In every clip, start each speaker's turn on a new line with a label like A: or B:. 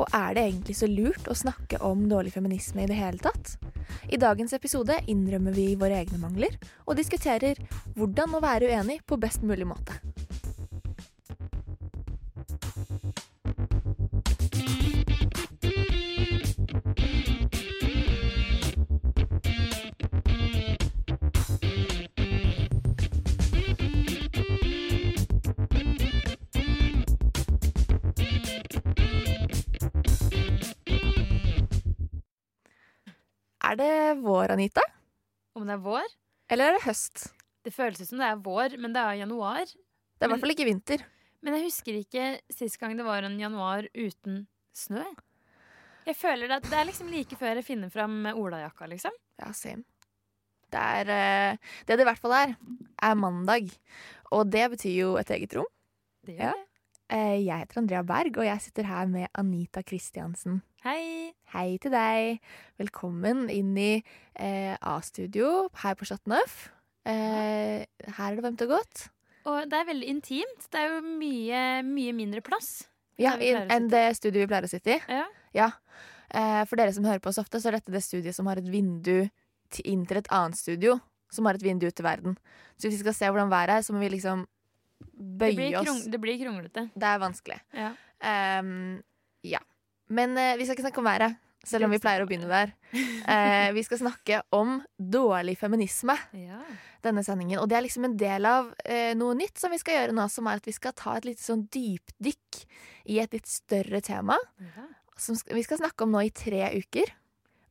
A: Og er det egentlig så lurt å snakke om dårlig feminisme i det hele tatt? I dagens episode innrømmer vi våre egne mangler, og diskuterer hvordan å være uenig på best mulig måte. Det vår, Anita?
B: Om det er vår?
A: Eller er det høst?
B: Det føles ut som det er vår, men det er januar.
A: Det er i hvert fall ikke vinter.
B: Men jeg husker ikke sist gang det var en januar uten snø. Jeg føler at Det er liksom like før jeg finner fram olajakka, liksom.
A: Ja, same. Det er eh, Det det i hvert fall er, er mandag. Og det betyr jo et eget rom.
B: Det
A: Ja.
B: gjør det.
A: Eh, Jeg heter Andrea Berg, og jeg sitter her med Anita Kristiansen.
B: Hei!
A: Hei til deg. Velkommen inn i eh, A-studio her på Chateauneuf. Eh, her er det varmt og godt.
B: Og det er veldig intimt. Det er jo mye, mye mindre plass.
A: Ja, Enn det studioet vi pleier å sitte i.
B: Ja.
A: Ja. Eh, for dere som hører på oss ofte, så er dette det studiet som har et vindu til, inn til et annet studio. Som har et vindu ut til verden. Så hvis vi skal se hvordan været er, så må vi liksom
B: Det
A: bøye oss.
B: det blir kronglete.
A: Det er vanskelig.
B: Ja.
A: Um, ja. Men eh, vi skal ikke snakke om været, selv om vi pleier å begynne der. Eh, vi skal snakke om dårlig feminisme
B: Ja.
A: denne sendingen. Og det er liksom en del av eh, noe nytt som vi skal gjøre nå, som er at vi skal ta et lite sånn dypdykk i et litt større tema.
B: ja.
A: Som vi skal snakke om nå i tre uker.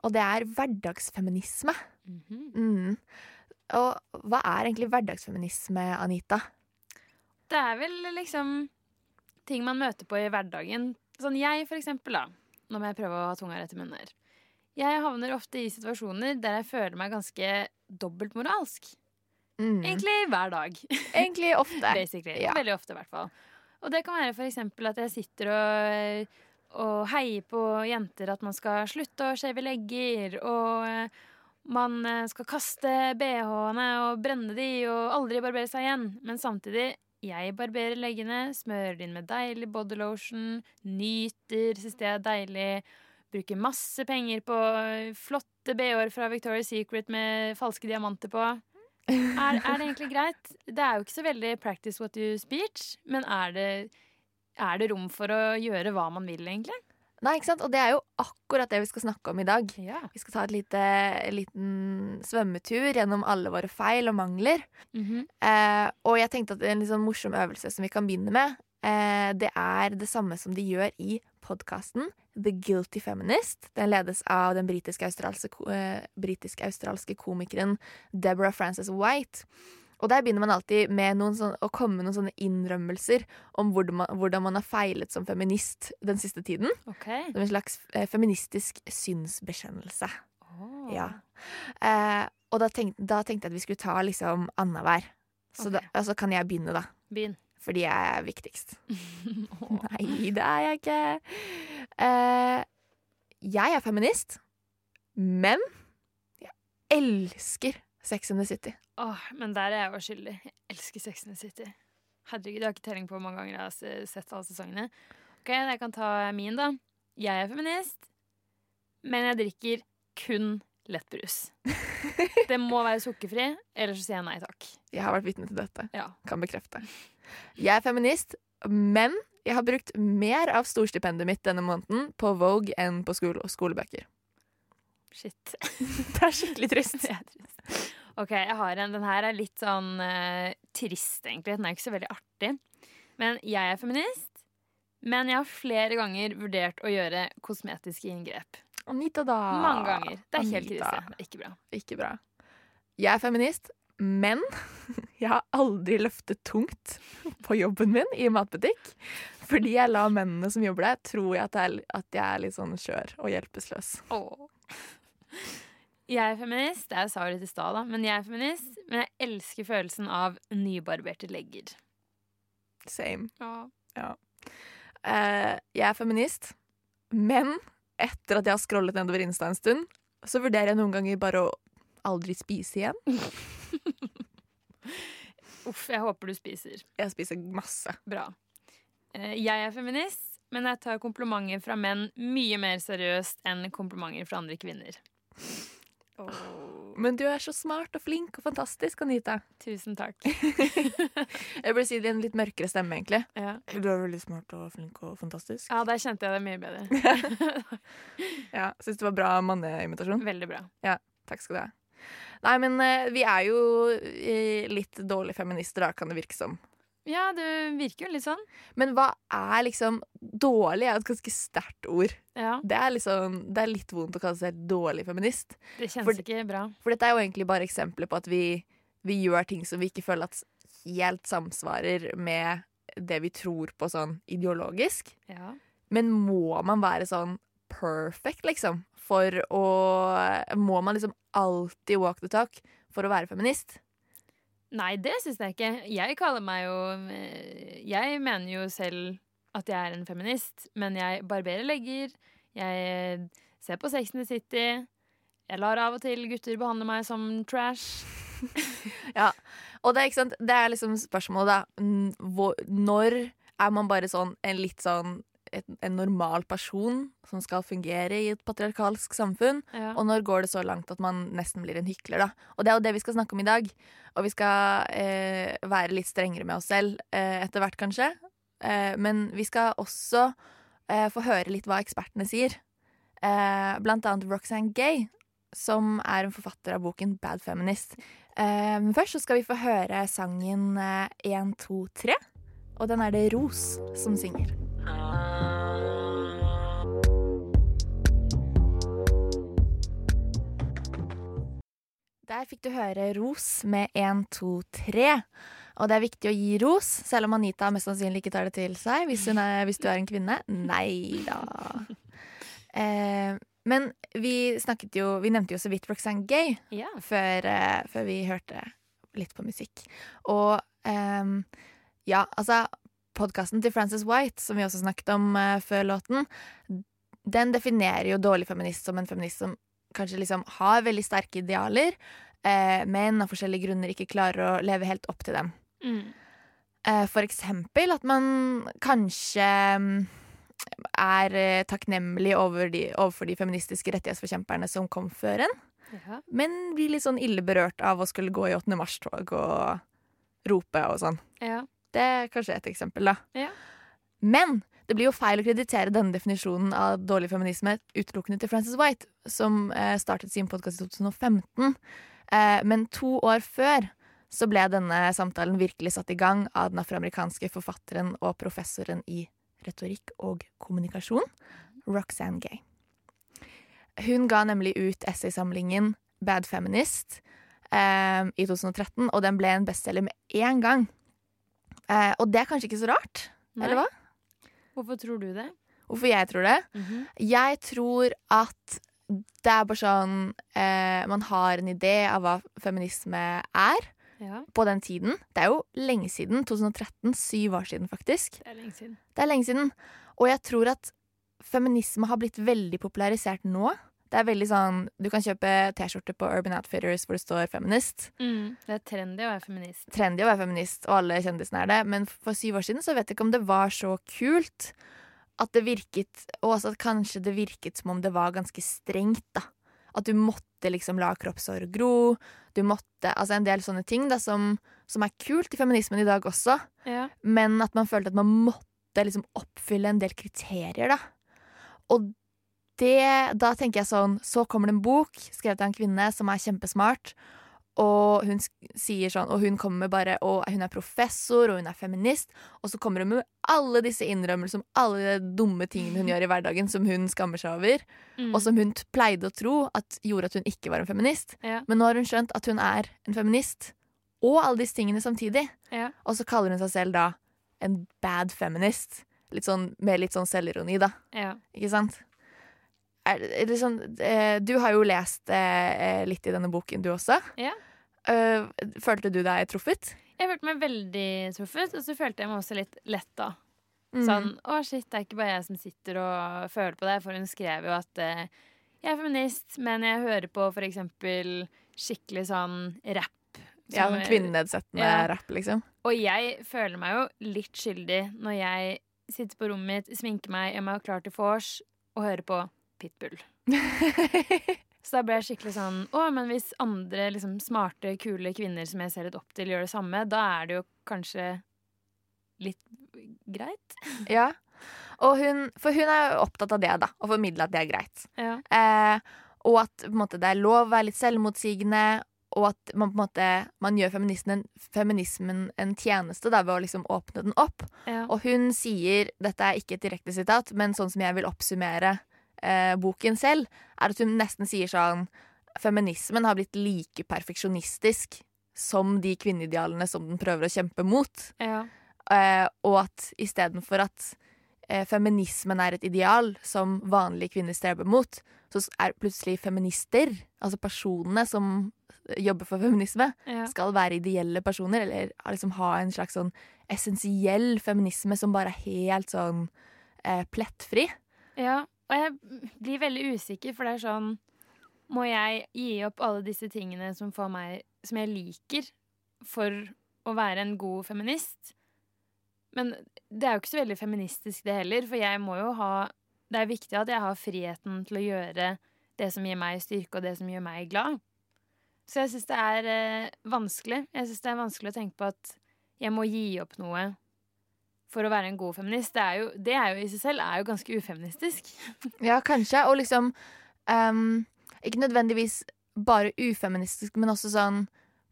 A: Og det er hverdagsfeminisme.
B: Mhm.
A: Mm. Og hva er egentlig hverdagsfeminisme, Anita?
B: Det er vel liksom ting man møter på i hverdagen. Sånn jeg, for eksempel, da. Nå må jeg prøve å ha tunga rett i munnen her. Jeg havner ofte i situasjoner der jeg føler meg ganske dobbeltmoralsk.
A: Mm.
B: Egentlig hver dag.
A: Egentlig ofte.
B: Basically.
A: Ja.
B: Veldig ofte, i hvert fall. Og det kan være eksempel at jeg sitter og, og heier på jenter at man skal slutte å skjeve legger, og man eh, skal kaste bh-ene og brenne de og aldri barbere seg igjen. Men samtidig, jeg barberer leggene, smører inn med deilig bodylotion, nyter, syns det er deilig. Bruker masse penger på flotte bh-er fra Victoria's Secret med falske diamanter på. Er, er det egentlig greit? Det er jo ikke så veldig practice what you speech, men er det, er det rom for å gjøre hva man vil, egentlig?
A: Nei, ikke sant? Og det er jo akkurat det vi skal snakke om i dag.
B: Ja.
A: Vi skal ta et lite, en liten svømmetur gjennom alle våre feil og mangler.
B: Mhm.
A: Eh, og jeg tenkte at en litt sånn morsom øvelse som vi kan begynne med, eh, det er det samme som de gjør i podkasten The Guilty Feminist. Den ledes av den eh, britisk-australske komikeren Deborah Frances White. Og der begynner man alltid med noen sånn, å komme med noen sånne innrømmelser om hvordan man, hvordan man har feilet som feminist den siste tiden.
B: Okay.
A: Som en slags eh, feministisk synsbekjennelse.
B: Oh.
A: Ja. Eh, og da, tenk, da tenkte jeg at vi skulle ta liksom annenhver. Så
B: okay.
A: da, altså kan jeg begynne, da.
B: Begynn.
A: Fordi jeg er viktigst. Nei, det er jeg ikke. Eh, jeg er feminist, men jeg elsker Sex in the City.
B: Åh, men der er jeg jo skyldig. Jeg elsker Sex in the City. Herregud, jeg har ikke telling på hvor mange ganger jeg har sett alle sesongene. Ok, jeg kan ta min, da. Jeg er feminist, men jeg drikker kun lettbrus. Det må være sukkerfri, ellers så sier jeg nei takk.
A: Jeg har vært vitne til dette.
B: Ja.
A: Kan bekrefte. Jeg er feminist, men jeg har brukt mer av storstipendet mitt denne måneden på Vogue enn på skole skolebøker.
B: Shit.
A: Det er skikkelig trist.
B: Det er trist. Ok, jeg har en. Den her er litt sånn uh, trist, egentlig. Den er ikke så veldig artig. Men jeg er feminist. Men jeg har flere ganger vurdert å gjøre kosmetiske inngrep.
A: Anita, da.
B: Mange ganger. Det er helt krise. Det ikke bra.
A: Ikke bra. Jeg er feminist, Men jeg har aldri løftet tungt på jobben min i matbutikk. Fordi jeg lar mennene som jobber der, tro at, jeg at jeg er litt sånn skjør og hjelpeløs.
B: Jeg er feminist. Jeg sa det i stad, da. Men jeg er feminist. Men jeg elsker følelsen av nybarberte legger.
A: Same.
B: Ja.
A: Eh, jeg er feminist, men etter at jeg har scrollet nedover Insta en stund, så vurderer jeg noen ganger bare å aldri spise igjen.
B: Uff, jeg håper du spiser.
A: Jeg spiser masse.
B: Bra. Uh, Jeg er feminist, men jeg tar komplimenter fra menn mye mer seriøst enn komplimenter fra andre kvinner.
A: Men du er så smart og flink og fantastisk, Anita.
B: Tusen takk.
A: Jeg burde si det i en litt mørkere stemme, egentlig.
B: Ja.
A: Du er veldig smart og flink og fantastisk.
B: ja, der kjente jeg det mye bedre.
A: Ja, Syns det var bra manneimitasjon?
B: Veldig bra.
A: Ja, Takk skal du ha. Nei, men eh, vi er jo eh, litt dårlige feminister, da, kan det virke som.
B: Ja, det virker jo litt sånn.
A: Men hva er liksom Dårlig er et ganske sterkt ord.
B: Ja,
A: Det er, liksom, det er litt vondt å kalle seg dårlig feminist.
B: Det kjennes
A: For-
B: ikke bra.
A: For dette er jo egentlig bare eksempler på at vi, vi gjør ting som vi ikke føler at helt samsvarer med det vi tror på sånn ideologisk.
B: Ja.
A: Men må man være sånn perfect, liksom? For å Må man liksom alltid walk the talk for å være feminist?
B: Nei, det syns jeg ikke. Jeg kaller meg jo eh, Jeg mener jo selv at jeg er en feminist, men jeg barberer legger. Jeg ser på Sex and the City. Jeg lar av og til gutter behandle meg som trash.
A: ja, Og det er, ikke sant? det er liksom spørsmålet, da. Når er man bare sånn en litt sånn et, en normal person som skal fungere i et patriarkalsk samfunn?
B: Ja.
A: Og når går det så langt at man nesten blir en hykler, da? Og det er jo det vi skal snakke om i dag. Og vi skal eh, være litt strengere med oss selv eh, etter hvert, kanskje. Eh, men vi skal også eh, få høre litt hva ekspertene sier. Eh, blant annet Roxanne Gay, som er en forfatter av boken Bad Feminist. Eh, men først så skal vi få høre sangen eh, 1, 2, 3. Og den er det Ros som synger. Der fikk du høre ros med 1, 2, 3. Og det er viktig å gi ros, selv om Anita mest sannsynlig ikke tar det til seg hvis, er, hvis du er en kvinne. Nei da. Eh, men vi snakket jo Vi nevnte jo så vidt Roxanne Gay
B: ja.
A: før, eh, før vi hørte litt på musikk. Og eh, ja, altså Podkasten til Frances White, som vi også snakket om eh, før låten, den definerer jo dårlig feminist som en feminist som kanskje liksom har veldig sterke idealer, eh, men av forskjellige grunner ikke klarer å leve helt opp til dem.
B: Mm.
A: Eh, For eksempel at man kanskje mm, er takknemlig over de, overfor de feministiske rettighetsforkjemperne som kom før en,
B: ja.
A: men blir litt sånn ille berørt av å skulle gå i 8. mars-tog og rope og sånn.
B: ja.
A: Det er kanskje et eksempel, da.
B: Ja.
A: Men det blir jo feil å kreditere denne definisjonen av dårlig feminisme utelukkende til Frances White, som eh, startet sin podkast i 2015. Eh, men to år før så ble denne samtalen virkelig satt i gang av den afroamerikanske forfatteren og professoren i retorikk og kommunikasjon, Roxanne Gay. Hun ga nemlig ut essaysamlingen Bad Feminist eh, i 2013, og den ble en bestselger med én gang. Eh, og det er kanskje ikke så rart,
B: Nei.
A: eller hva?
B: Hvorfor tror du det?
A: Hvorfor jeg tror det?
B: Mhm.
A: Jeg tror at det er bare sånn eh, Man har en idé av hva feminisme er
B: Ja,
A: på den tiden. Det er jo lenge siden. 2013. Syv år siden, faktisk.
B: det er lenge siden.
A: Det er lenge siden. Og jeg tror at feminisme har blitt veldig popularisert nå. Det er veldig sånn Du kan kjøpe T-skjorte på Urban Outfitters hvor det står 'feminist'.
B: Mm. Det er trendy å være feminist.
A: trendy å være feminist, og alle kjendisene er det. Men for syv år siden så vet jeg ikke om det var så kult. At det virket Og også at kanskje det virket som om det var ganske strengt, da. At du måtte liksom la kroppshår gro. Du måtte Altså en del sånne ting da som, som er kult i feminismen i dag også.
B: Ja.
A: Men at man følte at man måtte liksom oppfylle en del kriterier, da. Og det, da tenker jeg sånn Så kommer det en bok skrevet av en kvinne som er kjempesmart. Og hun sier sånn Og hun kommer med bare Og hun er professor, og hun er feminist. Og så kommer hun med alle disse innrømmelsene om alle de dumme tingene hun gjør i hverdagen som hun skammer seg over.
B: Mm.
A: Og som hun pleide å tro at gjorde at hun ikke var en feminist.
B: Ja.
A: Men nå har hun skjønt at hun er en feminist. og alle disse tingene samtidig.
B: Ja.
A: Og så kaller hun seg selv da en bad feminist. Litt sånn, med litt sånn selvironi, da.
B: Ja.
A: Ikke sant? Er, er det sånn, eh, du har jo lest eh, litt i denne boken, du også.
B: Ja.
A: Eh, følte du deg truffet?
B: Jeg følte meg veldig truffet, og så følte jeg meg også litt letta.
A: Mm.
B: Sånn å shit, det er ikke bare jeg som sitter og føler på det. For hun skrev jo at eh, jeg er feminist, men jeg hører på for eksempel skikkelig sånn rapp.
A: Ja, sånn kvinnenedsettende
B: Ja.
A: rapp, liksom.
B: Og jeg føler meg jo litt skyldig når jeg sitter på rommet mitt, sminker meg, gjør meg klar til vors og hører på Pitbull. Så da ble jeg skikkelig sånn Å, men hvis andre liksom, smarte, kule kvinner som jeg ser litt opp til, gjør det samme, da er det jo kanskje litt greit.
A: ja. Og hun, for hun er jo opptatt av det, da. Å formidle at det er greit.
B: Ja.
A: Eh, og at måte, det er lov å være litt selvmotsigende. Og at man måte Man gjør feminismen, feminismen en tjeneste da, ved å liksom åpne den opp.
B: Ja.
A: Og hun sier, dette er ikke et direkte sitat, men sånn som jeg vil oppsummere eh, boken selv, er at hun nesten sier sånn Feminismen har blitt like perfeksjonistisk som de kvinneidealene som den prøver å kjempe mot.
B: Ja.
A: Eh, og at istedenfor at eh, feminismen er et ideal som vanlige kvinner streber mot, så er plutselig feminister, altså personene som jobber for feminisme,
B: Ja.
A: skal være ideelle personer, eller liksom ha en slags sånn essensiell feminisme som bare er helt sånn eh, plettfri.
B: Ja, og jeg blir veldig usikker, for det er sånn Må jeg gi opp alle disse tingene som, meg, som jeg liker, for å være en god feminist? Men det er jo ikke så veldig feministisk, det heller, for jeg må jo ha Det er viktig at jeg har friheten til å gjøre det som gir meg styrke, og det som gjør meg glad. Så jeg syns det er eh, vanskelig. Jeg syns det er vanskelig å tenke på at jeg må gi opp noe for å være en god feminist. Det er jo, det er jo i seg selv er jo ganske ufeministisk.
A: Ja, kanskje. Og liksom um, Ikke nødvendigvis bare ufeministisk, men også sånn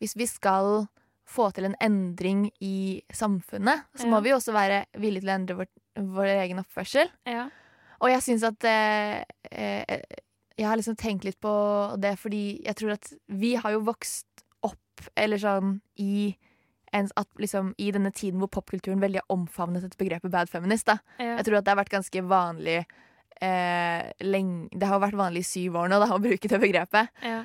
A: Hvis vi skal få til en endring i samfunnet, så må vi jo også være villige til å endre vår, vår egen oppførsel.
B: Ja.
A: Og jeg syns at eh, eh, Jeg har liksom tenkt litt på det fordi jeg tror at vi har jo vokst opp, eller sånn, i at liksom, I denne tiden hvor popkulturen veldig har omfavnet dette begrepet bad feminist. da.
B: Ja.
A: Jeg tror at det har vært ganske vanlig eh, lenge, Det har vært vanlig i syv år nå da, å bruke det begrepet.
B: Ja.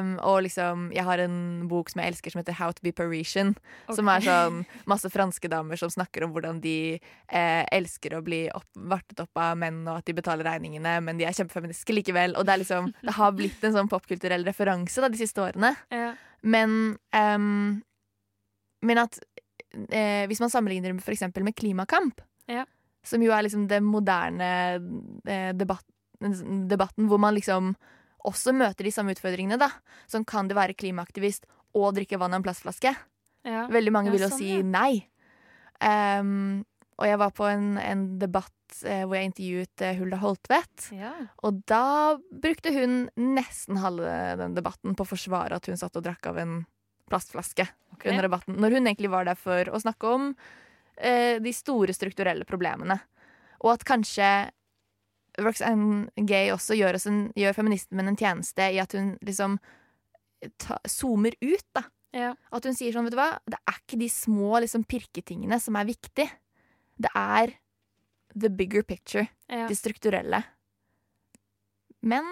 A: Um, og liksom, jeg har en bok som jeg elsker som heter How to be Parisian. Som er sånn masse franske damer som snakker om hvordan de eh, elsker å bli opp, vartet opp av menn, og at de betaler regningene, men de er kjempefeministiske likevel. Og det, er liksom, det har blitt en sånn popkulturell referanse da, de siste årene.
B: Ja.
A: Men, em, men at eh, hvis man sammenligner det f.eks. med klimakamp,
B: Ja.
A: som jo er liksom den moderne eh, debatt, debatten hvor man liksom også møter de samme utfordringene, da. Sånn kan det være klimaaktivist og drikke vann av en plastflaske?
B: Ja.
A: Veldig mange
B: Ja,
A: vil jo
B: sånn,
A: si nei. Um, og jeg var på en, en debatt eh, hvor jeg intervjuet eh, Hulda Holtvedt.
B: Ja.
A: Og da brukte hun nesten halve den debatten på å forsvare at hun satt og drakk av en plastflaske
B: okay.
A: under debatten, når hun egentlig var der for å snakke om eh, de store strukturelle problemene. Og at kanskje Roxanne Gay også gjør, en, gjør feminismen en tjeneste i at hun liksom ta, zoomer ut, da.
B: Ja.
A: At hun sier sånn, vet du hva, det er ikke de små liksom, pirketingene som er viktig. Det er the bigger picture,
B: Ja.
A: det strukturelle. Men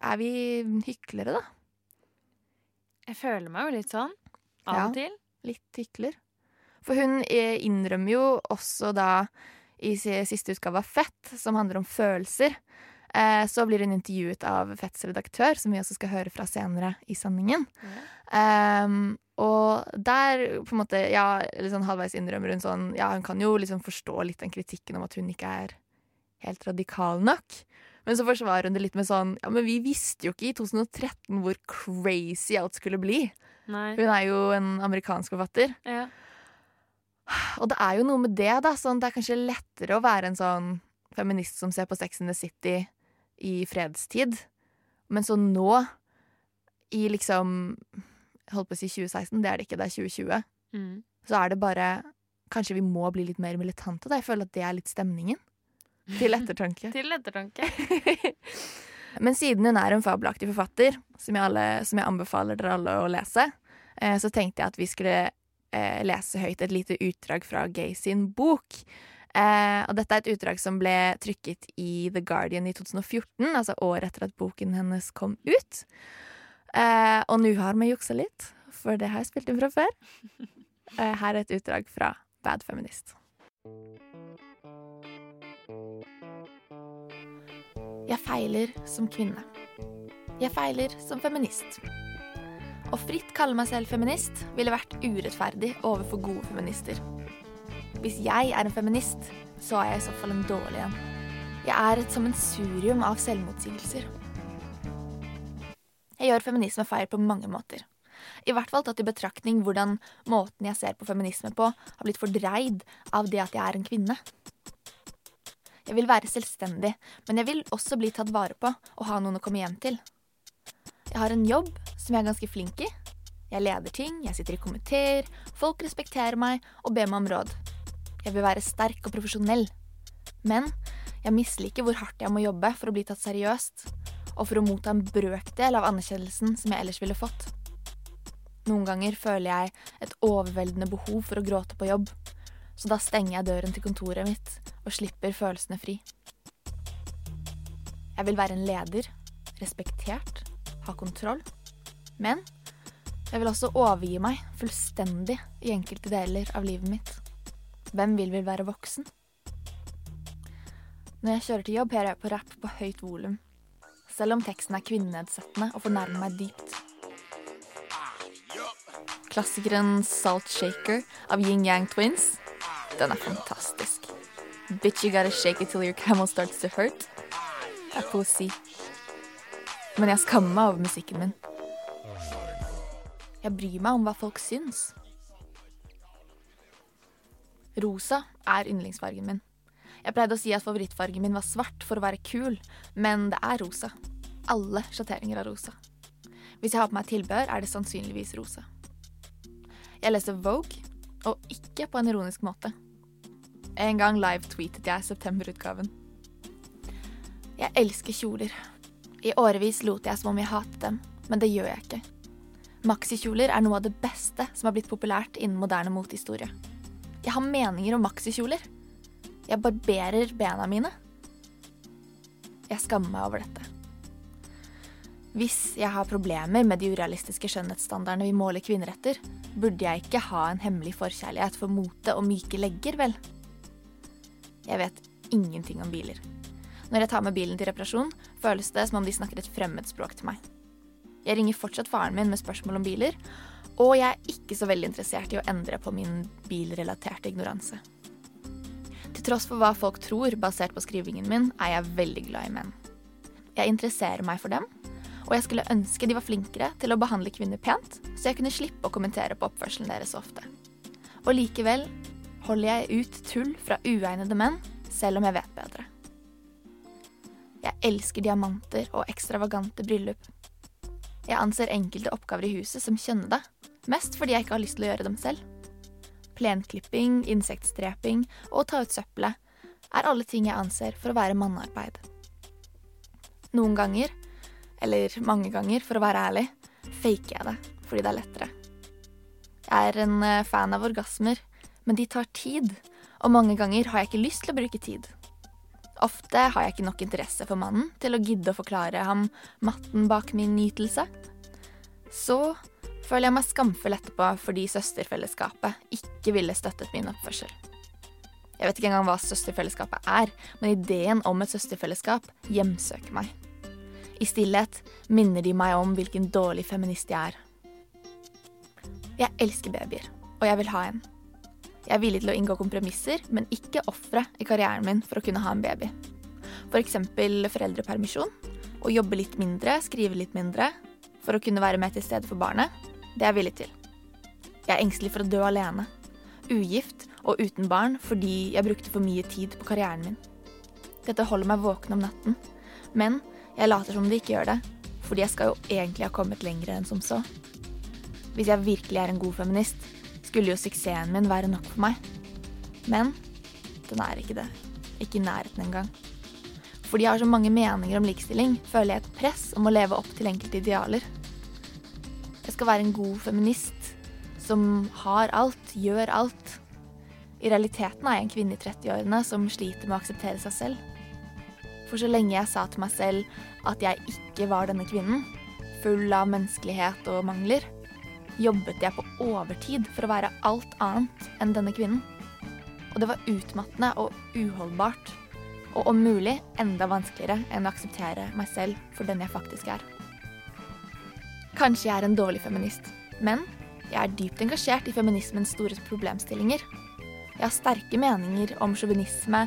A: er vi hyklere, da?
B: Jeg føler meg jo litt sånn. Av
A: Ja.
B: og til.
A: Litt hykler. For hun eh, innrømmer jo også da i siste utgave av Fett, som handler om følelser, eh, så blir hun intervjuet av Fetts redaktør, som vi også skal høre fra senere i sendingen. Ehm, og der på en måte, ja, sånn halvveis innrømmer hun sånn Ja, hun kan jo liksom forstå litt den kritikken om at hun ikke er helt radikal nok. Men så forsvarer hun det litt med sånn Ja, men vi visste jo ikke i 2013 hvor crazy alt skulle bli.
B: Nei.
A: Hun er jo en amerikansk forfatter.
B: Ja.
A: Og det er jo noe med det, da. Sånn, det er kanskje lettere å være en sånn feminist som ser på Sex in the City i fredstid. Men så nå, i liksom Holdt på å si 2016, det er det ikke, det er 2020.
B: Mm.
A: Så er det bare Kanskje vi må bli litt mer militante. Da. Jeg føler at det er litt stemningen. Til ettertanke.
B: Til ettertanke.
A: Men siden hun er en fabelaktig forfatter, som jeg, alle, som jeg anbefaler dere alle å lese, eh, så tenkte jeg at vi skulle eh, lese høyt et lite utdrag fra Gay sin bok. Eh, og dette er et utdrag som ble trykket i The Guardian i 2014, altså året etter at boken hennes kom ut. Eh, og nå har vi juksa litt, for det har jeg spilt inn fra før. Eh, her er et utdrag fra Bad Feminist. Jeg feiler som kvinne. Jeg feiler som feminist. Å fritt kalle meg selv feminist ville vært urettferdig overfor gode feminister. Hvis jeg er en feminist, så er jeg i så fall en dårlig en. Jeg er et sammensurium av selvmotsigelser. Jeg gjør feminisme feil på mange måter. I hvert fall tatt i betraktning hvordan måten jeg ser på feminisme på, har blitt fordreid av det at jeg er en kvinne. Jeg vil være selvstendig, men jeg vil også bli tatt vare på og ha noen å komme hjem til. Jeg har en jobb som jeg er ganske flink i. Jeg leder ting, jeg sitter i komiteer, folk respekterer meg og ber meg om råd. Jeg vil være sterk og profesjonell. Men jeg misliker hvor hardt jeg må jobbe for å bli tatt seriøst, og for å motta en brøkdel av anerkjennelsen som jeg ellers ville fått. Noen ganger føler jeg et overveldende behov for å gråte på jobb, så da stenger jeg døren til kontoret mitt og slipper følelsene fri. Jeg vil være en leder, respektert, ha kontroll, men jeg vil også overgi meg fullstendig i enkelte deler av livet mitt. Hvem vil vel være voksen? Når jeg kjører til jobb, hører jeg på rapp på høyt volum, selv om teksten er kvinnenedsettende og fornærmer meg dypt. Klassikeren Salt Shaker av Yin Yang Twins. Den er fantastisk. Bitch, you gotta shake it till your camel starts to hurt. Det er poesi. Men jeg skammer meg over musikken min. Jeg bryr meg om hva folk syns. Rosa er yndlingsfargen min. Jeg pleide å si at favorittfargen min var svart for å være kul, men det er rosa. Alle sjatteringer er rosa. Hvis jeg har på meg tilbehør, er det sannsynligvis rosa. Jeg leser Vogue, og ikke på en ironisk måte. En gang live-tweetet jeg septemberutgaven. Jeg elsker kjoler. I årevis lot jeg som om jeg hatet dem, men det gjør jeg ikke. Maxikjoler er noe av det beste som har blitt populært innen moderne motehistorie. Jeg har meninger om maxikjoler. Jeg barberer bena mine. Jeg skammer meg over dette. Hvis jeg har problemer med de urealistiske skjønnhetsstandardene vi måler kvinner etter, burde jeg ikke ha en hemmelig forkjærlighet for mote og myke legger, vel? Jeg vet ingenting om biler. Når jeg tar med bilen til reparasjon, føles det som om de snakker et fremmedspråk til meg. Jeg ringer fortsatt faren min med spørsmål om biler, og jeg er ikke så veldig interessert i å endre på min bilrelaterte ignoranse. Til tross for hva folk tror basert på skrivingen min, er jeg veldig glad i menn. Jeg interesserer meg for dem, og jeg skulle ønske de var flinkere til å behandle kvinner pent, så jeg kunne slippe å kommentere på oppførselen deres så ofte. Og likevel holder jeg ut tull fra uegnede menn, selv om jeg vet bedre. Jeg elsker diamanter og ekstravagante bryllup. Jeg anser enkelte oppgaver i huset som kjønnede, mest fordi jeg ikke har lyst til å gjøre dem selv. Plenklipping, insektstreping og å ta ut søppelet er alle ting jeg anser for å være mannearbeid. Noen ganger, eller mange ganger for å være ærlig, faker jeg det fordi det er lettere. Jeg er en eh, fan av orgasmer, men de tar tid, og mange ganger har jeg ikke lyst til å bruke tid. Ofte har jeg ikke nok interesse for mannen til å gidde å forklare ham matten bak min nytelse. Så føler jeg meg skamfull etterpå fordi søsterfellesskapet ikke ville støttet min oppførsel. Jeg vet ikke engang hva søsterfellesskapet er, men ideen om et søsterfellesskap hjemsøker meg. I stillhet minner de meg om hvilken dårlig feminist jeg er. Jeg elsker babyer, og jeg vil ha en. Jeg er villig til å inngå kompromisser, men ikke ofre i karrieren min for å kunne ha en baby. For eksempel foreldrepermisjon, å jobbe litt mindre, skrive litt mindre, for å kunne være med til stede for barnet. Det er jeg villig til. Jeg er engstelig for å dø alene. Ugift og uten barn fordi jeg brukte for mye tid på karrieren min. Dette holder meg våken om natten, men jeg later som det ikke gjør det, fordi jeg skal jo egentlig ha kommet lenger enn som så. Hvis jeg virkelig er en god feminist, skulle jo suksessen min være nok for meg. Men den er ikke det. Ikke i nærheten engang. Fordi jeg har så mange meninger om likestilling, føler jeg et press om å leve opp til enkelte idealer. Jeg skal være en god feminist, som har alt, gjør alt. I realiteten er jeg en kvinne i 30-årene som sliter med å akseptere seg selv. For så lenge jeg sa til meg selv at jeg ikke var denne kvinnen, full av menneskelighet og mangler, jobbet jeg på overtid for å være alt annet enn denne kvinnen. Og det var utmattende og uholdbart. Og om mulig enda vanskeligere enn å akseptere meg selv for den jeg faktisk er. Kanskje jeg er en dårlig feminist, men jeg er dypt engasjert i feminismens store problemstillinger. Jeg har sterke meninger om sjåvinisme,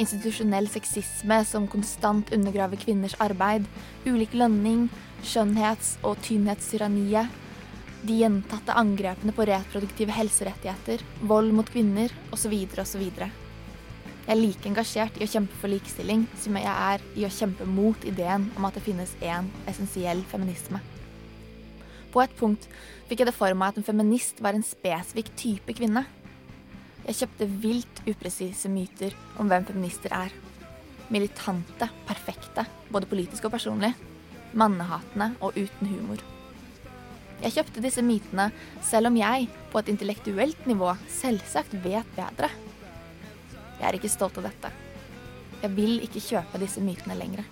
A: institusjonell sexisme som konstant undergraver kvinners arbeid, ulik lønning, skjønnhets- og tynnhetstyranniet, de gjentatte angrepene på reproduktive helserettigheter, vold mot kvinner osv. osv. Jeg er like engasjert i å kjempe for likestilling som jeg er i å kjempe mot ideen om at det finnes én essensiell feminisme. På et punkt fikk jeg det for meg at en feminist var en spesifikk type kvinne. Jeg kjøpte vilt upresise myter om hvem feminister er. Militante, perfekte, både politisk og personlig. Mannehatende og uten humor. Jeg kjøpte disse mytene selv om jeg, på et intellektuelt nivå, selvsagt vet bedre. Jeg er ikke stolt av dette. Jeg vil ikke kjøpe disse mytene lenger.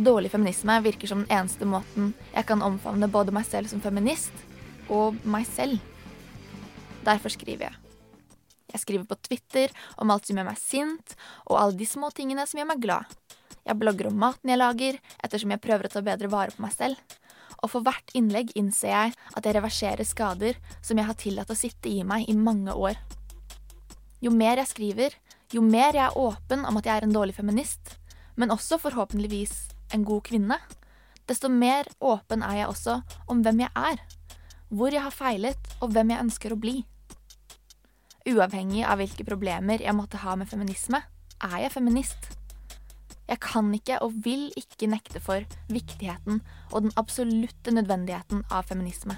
A: Dårlig feminisme virker som den eneste måten jeg kan omfavne både meg selv som feminist og meg selv. Derfor skriver jeg. Jeg skriver på Twitter om alt som gjør meg sint, og alle de små tingene som gjør meg glad. Jeg blogger om maten jeg lager, ettersom jeg prøver å ta bedre vare på meg selv. Og for hvert innlegg innser jeg at jeg reverserer skader som jeg har tillatt å sitte i meg i mange år. Jo mer jeg skriver, jo mer jeg er åpen om at jeg er en dårlig feminist, men også forhåpentligvis en god kvinne, desto mer åpen er jeg også om hvem jeg er, hvor jeg har feilet og hvem jeg ønsker å bli. Uavhengig av hvilke problemer jeg måtte ha med feminisme, er jeg feminist. Jeg kan ikke og vil ikke nekte for viktigheten og den absolutte nødvendigheten av feminisme.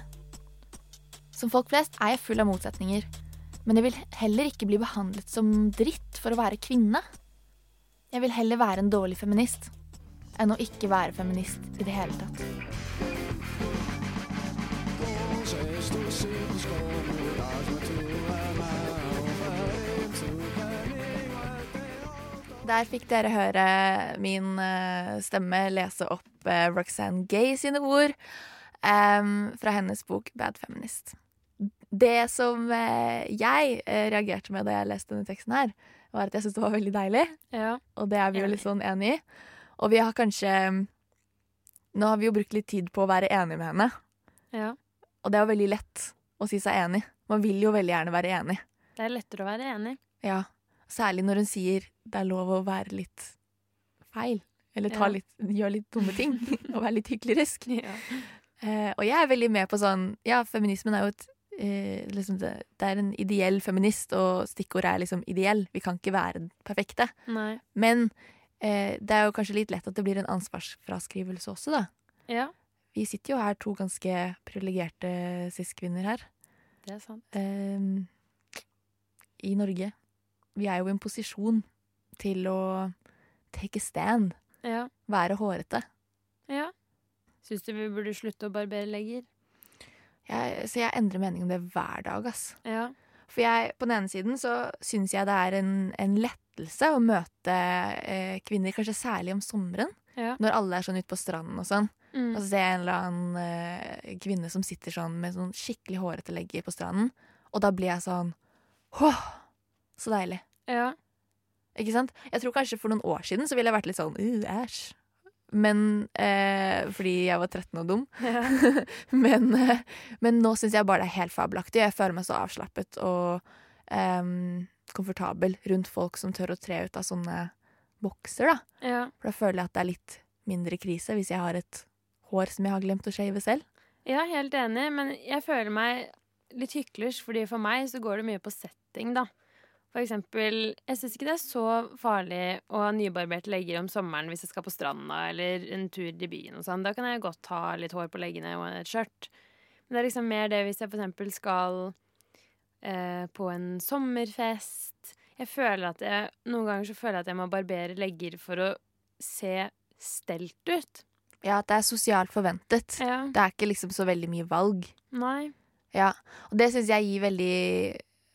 A: Som folk flest er jeg full av motsetninger, men jeg vil heller ikke bli behandlet som dritt for å være kvinne. Jeg vil heller være en dårlig feminist enn å ikke være feminist i det hele tatt. Der fikk dere høre min eh, stemme lese opp eh, Roxanne Gay sine ord um, fra hennes bok Bad Feminist. Det som eh, jeg reagerte med da jeg leste denne teksten her, var at jeg syntes det var veldig deilig.
B: Ja.
A: Og det er vi jo litt sånn enig i. Og vi har kanskje Nå har vi jo brukt litt tid på å være enig med henne,
B: ja.
A: og det er jo veldig lett å si seg enig. Man vil jo veldig gjerne være enig.
B: Det er lettere å være enig.
A: Ja. Særlig når hun sier det er lov å være litt feil. Eller
B: Ja.
A: litt, gjøre litt dumme ting. og være litt hyklerisk.
B: Ja.
A: Eh, og jeg er veldig med på sånn Ja, feminismen er jo et eh, liksom det, det er en ideell feminist, og stikkordet er liksom ideell. Vi kan ikke være perfekte.
B: Nei.
A: Men eh, det er jo kanskje litt lett at det blir en ansvarsfraskrivelse også, da.
B: Ja,
A: Vi sitter jo her to ganske privilegerte cis-kvinner her.
B: det er sant.
A: eh, I Norge. Vi er jo i en posisjon til å take a stand.
B: Ja.
A: Være hårete.
B: ja. Syns du vi burde slutte å barbere legger?
A: Jeg, så jeg endrer mening om det hver dag, ass.
B: Ja.
A: For jeg, på den ene siden så syns jeg det er en, en lettelse å møte eh, kvinner, kanskje særlig om sommeren,
B: Ja.
A: når alle er sånn ute på stranden og sånn.
B: Mm.
A: Og så ser jeg en eller annen eh, kvinne som sitter sånn med sånn skikkelig hårete legger på stranden, og da blir jeg sånn Åh, så deilig.
B: ja.
A: Ikke sant? Jeg tror kanskje for noen år siden så ville jeg vært litt sånn æsj. Men eh, Fordi jeg var 13 og dum.
B: ja.
A: men, eh, men nå syns jeg bare det er helt fabelaktig. Jeg føler meg så avslappet og eh, komfortabel rundt folk som tør å tre ut av sånne bokser, da.
B: ja.
A: For da føler jeg at det er litt mindre krise hvis jeg har et hår som jeg har glemt å shave selv.
B: Ja, helt enig, men jeg føler meg litt hyklersk, fordi for meg så går det mye på setting, da. For eksempel, jeg syns ikke det er så farlig å ha nybarberte legger om sommeren hvis jeg skal på stranda eller en tur i byen og sånn. Da kan jeg godt ha litt hår på leggene og et skjørt. Men det er liksom mer det hvis jeg for eksempel skal eh, på en sommerfest. Jeg føler at jeg, Noen ganger så føler jeg at jeg må barbere legger for å se stelt ut.
A: Ja, at det er sosialt forventet.
B: Ja.
A: Det er ikke liksom så veldig mye valg.
B: Nei.
A: Ja, og det syns jeg gir veldig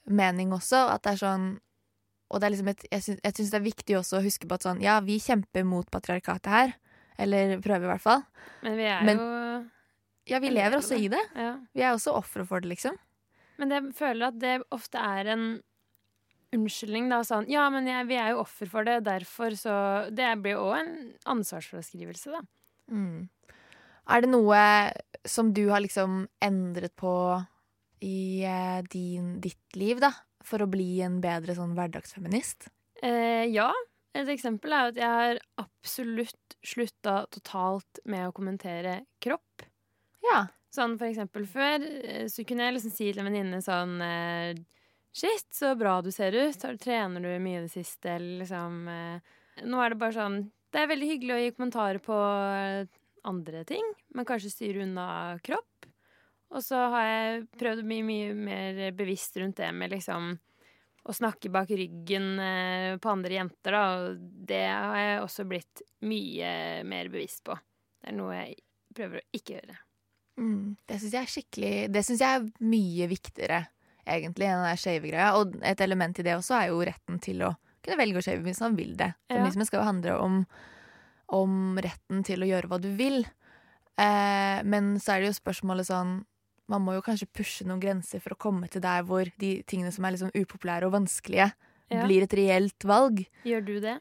A: mening også. At det er sånn Og det er liksom et, jeg syns det er viktig også å huske på at sånn Ja, vi kjemper mot patriarkatet her. Eller prøver, i hvert fall.
B: Men vi er
A: Men-
B: jo
A: Ja, vi lever også i det.
B: ja.
A: Vi er også ofre for det, liksom.
B: Men jeg føler at det ofte er en unnskyldning, da. Sånn ja, men jeg, vi er jo offer for det, derfor så Det blir jo òg en ansvarsfraskrivelse, da.
A: Mm. Er det noe som du har liksom endret på i eh, din, ditt liv, da? For å bli en bedre sånn hverdagsfeminist?
B: Eh, ja. Et eksempel er at jeg har absolutt slutta totalt med å kommentere kropp.
A: Ja.
B: Sånn for eksempel før, eh, så kunne jeg liksom si til en venninne sånn eh, Shit, så bra du ser ut. Trener du mye i det siste? Eller liksom Nå er det bare sånn Det er veldig hyggelig å gi kommentarer på andre ting, men kanskje styre unna kropp. Og så har jeg prøvd å bli mye mer bevisst rundt det med liksom å snakke bak ryggen eh, på andre jenter, da. Og det har jeg også blitt mye mer bevisst på. Det er noe jeg prøver å ikke gjøre.
A: Mm. Det syns jeg er skikkelig Det synes jeg er mye viktigere, egentlig, enn den skeive greia. Og et element i det også er jo retten til å kunne velge å shave hvis man vil det.
B: Ja.
A: Feminisme skal jo handle om, om retten til å gjøre hva du vil. Eh, men så er det jo spørsmålet sånn Man må jo kanskje pushe noen grenser for å komme til der hvor de tingene som er liksom upopulære og vanskelige,
B: Ja.
A: blir et reelt valg.
B: Gjør du det?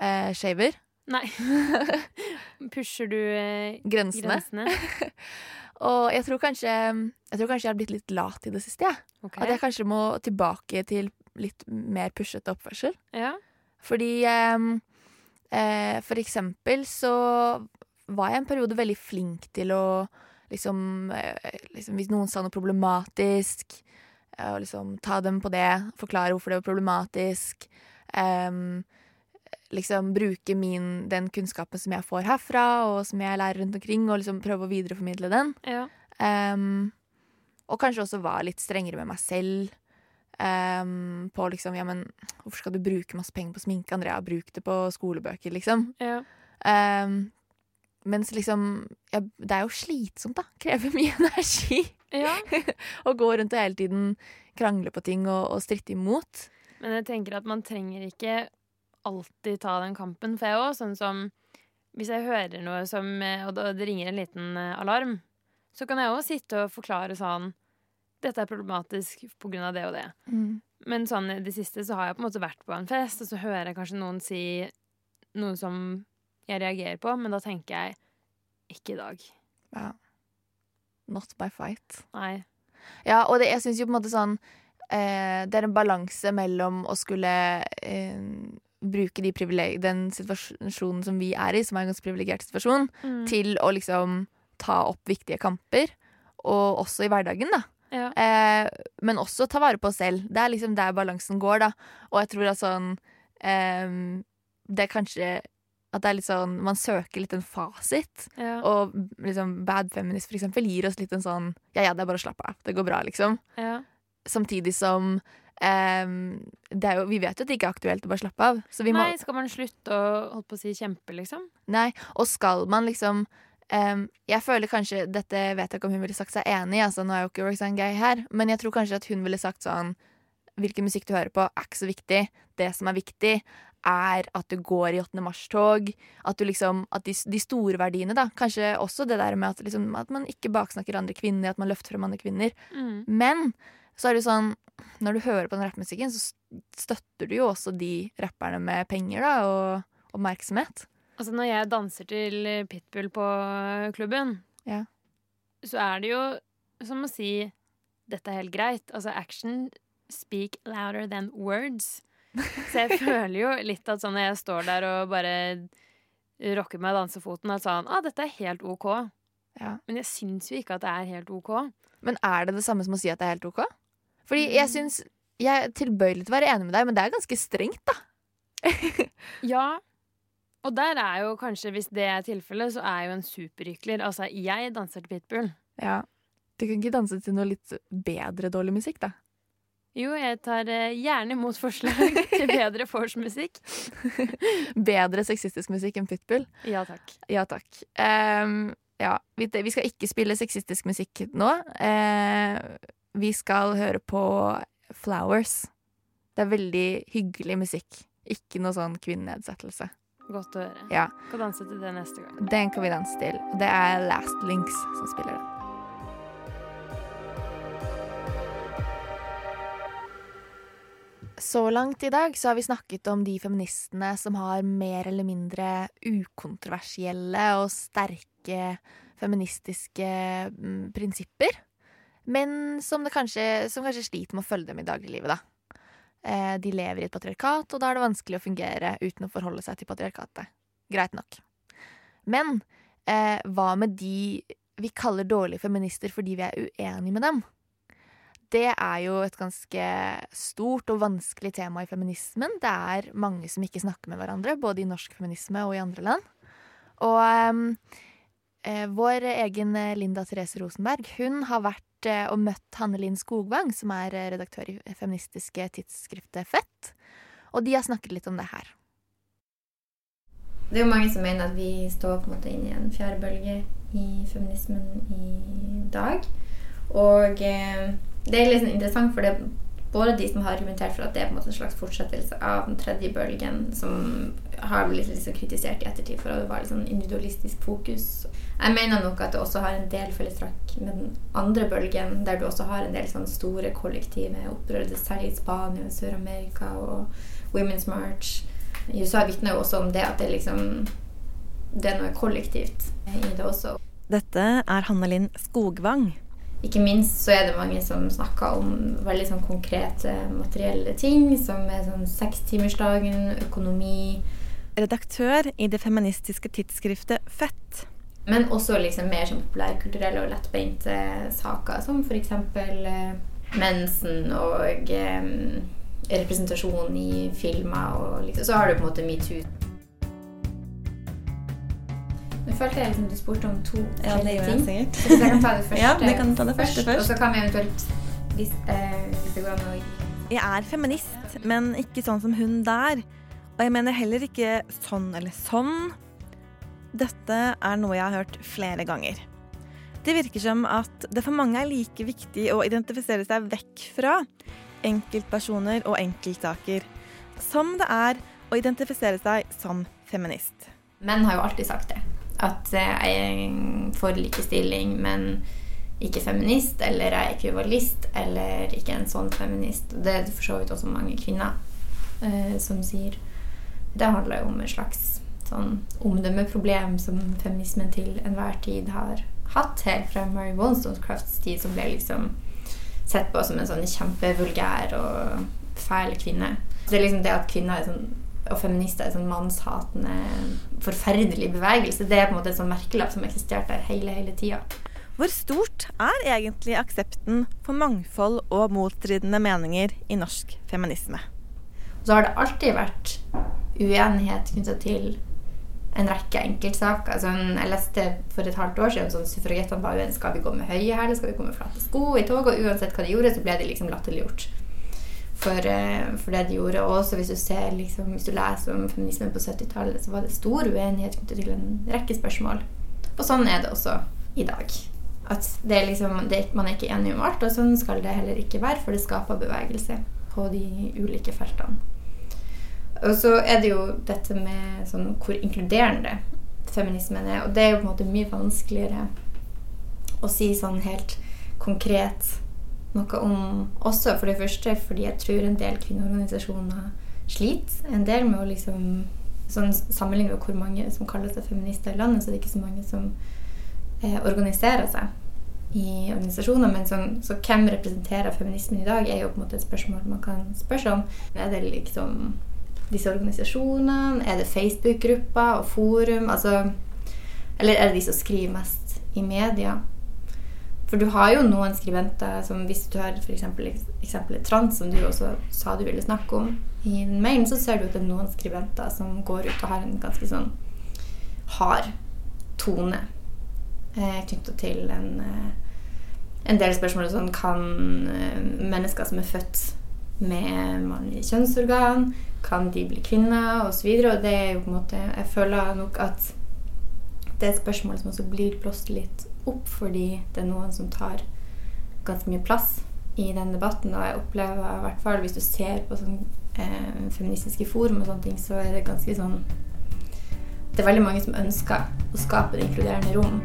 A: Eh, shaver.
B: Nei. Pusher du eh,
A: Grensene.
B: grensene?
A: Og jeg tror kanskje Jeg tror kanskje jeg har blitt litt lat i det siste. Ja.
B: Okay.
A: At jeg kanskje må tilbake til litt mer pushete oppførsel.
B: Ja.
A: Fordi eh, eh, For eksempel så var jeg en periode veldig flink til å liksom, eh, liksom Hvis noen sa noe problematisk, eh, og liksom ta dem på det, forklare hvorfor det var problematisk. Um, liksom bruke min, den kunnskapen som jeg får herfra, og som jeg lærer rundt omkring, og liksom prøve å videreformidle den.
B: ja.
A: Um, og kanskje også være litt strengere med meg selv. Um, på liksom Ja, men hvorfor skal du bruke masse penger på sminke, Andrea? Bruk det på skolebøker, liksom.
B: ja.
A: Ehm, mens liksom ja, Det er jo slitsomt, da. Krever mye energi.
B: ja.
A: Å gå rundt og hele tiden krangle på ting og, og stritte imot.
B: Men jeg tenker at man trenger ikke alltid ta den kampen. For jeg òg, sånn som Hvis jeg hører noe som eh, Og det ringer en liten eh, alarm, så kan jeg òg sitte og forklare sånn Dette er problematisk på grunn av det og det. Men sånn i det siste så har jeg på en måte vært på en fest, og så hører jeg kanskje noen si noe som jeg reagerer på, men da tenker jeg ikke i dag.
A: Ja. Not by fight.
B: Nei.
A: Ja, og det, jeg syns jo på en måte sånn eh, Det er en balanse mellom å skulle eh, bruke de den situasjonen som vi er i, som er en ganske privilegert situasjon,
B: Mm.
A: til å liksom ta opp viktige kamper. Og også i hverdagen, da.
B: Ja.
A: Eh, men også ta vare på oss selv. Det er liksom der balansen går, da. Og jeg tror at sånn eh, Det er kanskje at det er litt sånn Man søker litt en fasit.
B: Ja.
A: Og liksom Bad Feminist for eksempel gir oss litt en sånn Ja, ja, det er bare å slappe av. Det går bra, liksom.
B: ja.
A: Samtidig som um, det jo, Vi vet jo at det ikke er aktuelt å bare slappe av. Så vi må,
B: Nei, skal man slutte å holdt på å si kjempe, liksom?
A: nei, og skal man liksom um, Jeg føler kanskje Dette vet jeg ikke om hun ville sagt seg enig i, altså, nå er jo ikke Roxanne Gay her, men jeg tror kanskje at hun ville sagt sånn Hvilken musikk du hører på, er ikke så viktig. Det som er viktig, er at du går i 8. mars-tog. At, du liksom, at de, de store verdiene, da. Kanskje også det der med at, liksom, at man ikke baksnakker andre kvinner, at man løfter frem andre kvinner.
B: Mm.
A: Men så er det jo sånn Når du hører på den rappmusikken, så støtter du jo også de rapperne med penger da, og oppmerksomhet.
B: Altså Når jeg danser til Pitbull på klubben,
A: Ja.
B: så er det jo som å si dette er helt greit. Altså action speak louder than words. Så jeg føler jo litt at sånn når jeg står der og bare rocker meg dansefoten, at sånn ah, dette er helt OK.
A: Ja.
B: Men jeg syns jo ikke at det er helt OK.
A: Men er det det samme som å si at det er helt ok? Fordi
B: Mm.
A: jeg syns Jeg er tilbøyelig til å være enig med deg, men det er ganske strengt, da.
B: Ja. Og der er jo kanskje, hvis det er tilfellet, så er jeg jo en superrykler Altså, jeg danser til Pitbull.
A: Ja. Du kan ikke danse til noe litt bedre dårlig musikk, da.
B: Jo, jeg tar eh, gjerne imot forslag til bedre vorspiel-musikk.
A: Bedre sexistisk musikk enn Pitbull.
B: Ja takk.
A: Ja takk. Um, Ja, vi, vi skal ikke spille sexistisk musikk nå. Uh, vi skal høre på Flowers. Det er veldig hyggelig musikk. Ikke noe sånn kvinnenedsettelse.
B: Godt å høre.
A: Ja.
B: Kan danse til det neste gang.
A: Den kan vi danse til. Det er Last Links som spiller den. Så langt i dag så har vi snakket om de feministene som har mer eller mindre ukontroversielle og sterke feministiske mm, prinsipper, men som, kanskje, som kanskje sliter med å følge dem i dagliglivet, da. Eh, de lever i et patriarkat, og da er det vanskelig å fungere uten å forholde seg til patriarkatet. Greit nok. Men eh, hva med de vi kaller dårlige feminister fordi vi er uenige med dem? Det er jo et ganske stort og vanskelig tema i feminismen. Det er mange som ikke snakker med hverandre, både i norsk feminisme og i andre land. Og eh, vår egen Linda Therese Rosenberg hun har vært eh, og møtt Hanne Linn Skogvang, som er redaktør i feministiske tidsskriftet Fett. Og de har snakket litt om det her.
C: Det er jo mange som mener at vi står på en måte inn i en fjerde bølge i feminismen i dag. Og eh, det er liksom interessant, for det er både de som har argumentert for at det er på en måte en slags fortsettelse av den tredje bølgen, som har blitt liksom kritisert i ettertid for at det var sånn individualistisk fokus. Jeg mener nok at det også har en del fellestrakk med den andre bølgen, der du også har en del sånn store kollektive opprør, særlig i Spania, Sør-Amerika og Women's March. USA vitner jo også om det at det liksom det er noe kollektivt i det også.
D: Dette er Hanne Linn Skogvang.
C: Ikke minst så er det mange som snakker om veldig sånn konkrete materielle ting, som er sånn sekstimersdagen, økonomi
D: Redaktør i det feministiske tidsskriftet Fett.
C: Men også liksom mer sånn populærkulturelle og lettbeinte saker, som f.eks. Eh, mensen og eh, representasjon i filmer. Og liksom, så har du på en måte metoo. Nå følte jeg liksom du spurte om to
D: Ja, det gjør jeg
C: ting.
D: sikkert.
C: Så jeg kan ta det første,
D: Ja, det kan ta det første først.
C: Og så kan vi eventuelt, hvis, eh, hvis det går an å
D: Jeg er feminist, men ikke sånn som hun der. Og jeg mener heller ikke sånn eller sånn. Dette er noe jeg har hørt flere ganger. Det virker som at det for mange er like viktig å identifisere seg vekk fra enkeltpersoner og enkeltsaker som det er å identifisere seg som feminist.
C: Menn har jo alltid sagt det. At eh, jeg er for likestilling, men ikke feminist. Eller er ekvivalist, eller ikke en sånn feminist. Det er for så vidt også mange kvinner eh, som sier. Det handler jo om et slags sånn omdømmeproblem som feminismen til enhver tid har hatt, helt fra Mary Wollstonecrafts tid, som ble liksom sett på som en sånn kjempevulgær og fæl kvinne. Det er liksom det at kvinner er sånn og feminister er en sånn mannshatende, forferdelig bevegelse. Det er på en måte en sånn merkelapp som eksisterte der hele, hele tida.
D: Hvor stort er egentlig aksepten for mangfold og motstridende meninger i norsk feminisme?
C: Så har det alltid vært uenighet knytta til en rekke enkeltsaker. Altså, jeg leste for et halvt år siden sånn suffragettene var uenige. Skal vi gå med høye hæler, skal vi gå med flate sko i tog? Og uansett hva de gjorde, så ble de liksom latterliggjort for, eh, for det de gjorde. Og også hvis du ser liksom, hvis du leser om feminismen på 70-tallet, så var det stor uenighet knyttet til en rekke spørsmål. Og sånn er det også i dag. At er liksom, det, man er ikke enig om alt, og sånn skal det heller ikke være, for det skaper bevegelse på de ulike feltene. Og så er det jo dette med sånn, hvor inkluderende feminismen er. Og det er jo på en måte mye vanskeligere å si sånn helt konkret noe om også. For det første fordi jeg tror en del kvinneorganisasjoner sliter en del med å liksom sånn Sammenlignet med hvor mange som kaller seg feminister i landet, så det er ikke så mange som eh, organiserer seg i organisasjoner. Men sånn, så hvem representerer feminismen i dag, er jo på en måte et spørsmål man kan spørre seg om. Er det liksom disse organisasjonene? Er det Facebook-grupper og forum? Altså, eller er det de som skriver mest i media? For du har jo noen skribenter som hvis du har f.eks. eksempelet trans, som du også sa du ville snakke om i mailen, så ser du at det er noen skribenter som går ut og har en ganske sånn hard tone eh, knytta til en, eh, en del spørsmål sånn Kan eh, mennesker som er født med mannlige kjønnsorgan, kan de bli kvinner, osv. Og, så og det er jo på en måte Jeg føler nok at det er et spørsmål som også blir blåst litt opp, fordi det er noen som tar ganske mye plass i den debatten. Og jeg opplever i hvert fall, hvis du ser på sånn eh, feministiske forum og sånne ting, så er det ganske sånn Det er veldig mange som ønsker å skape det inkluderende rom.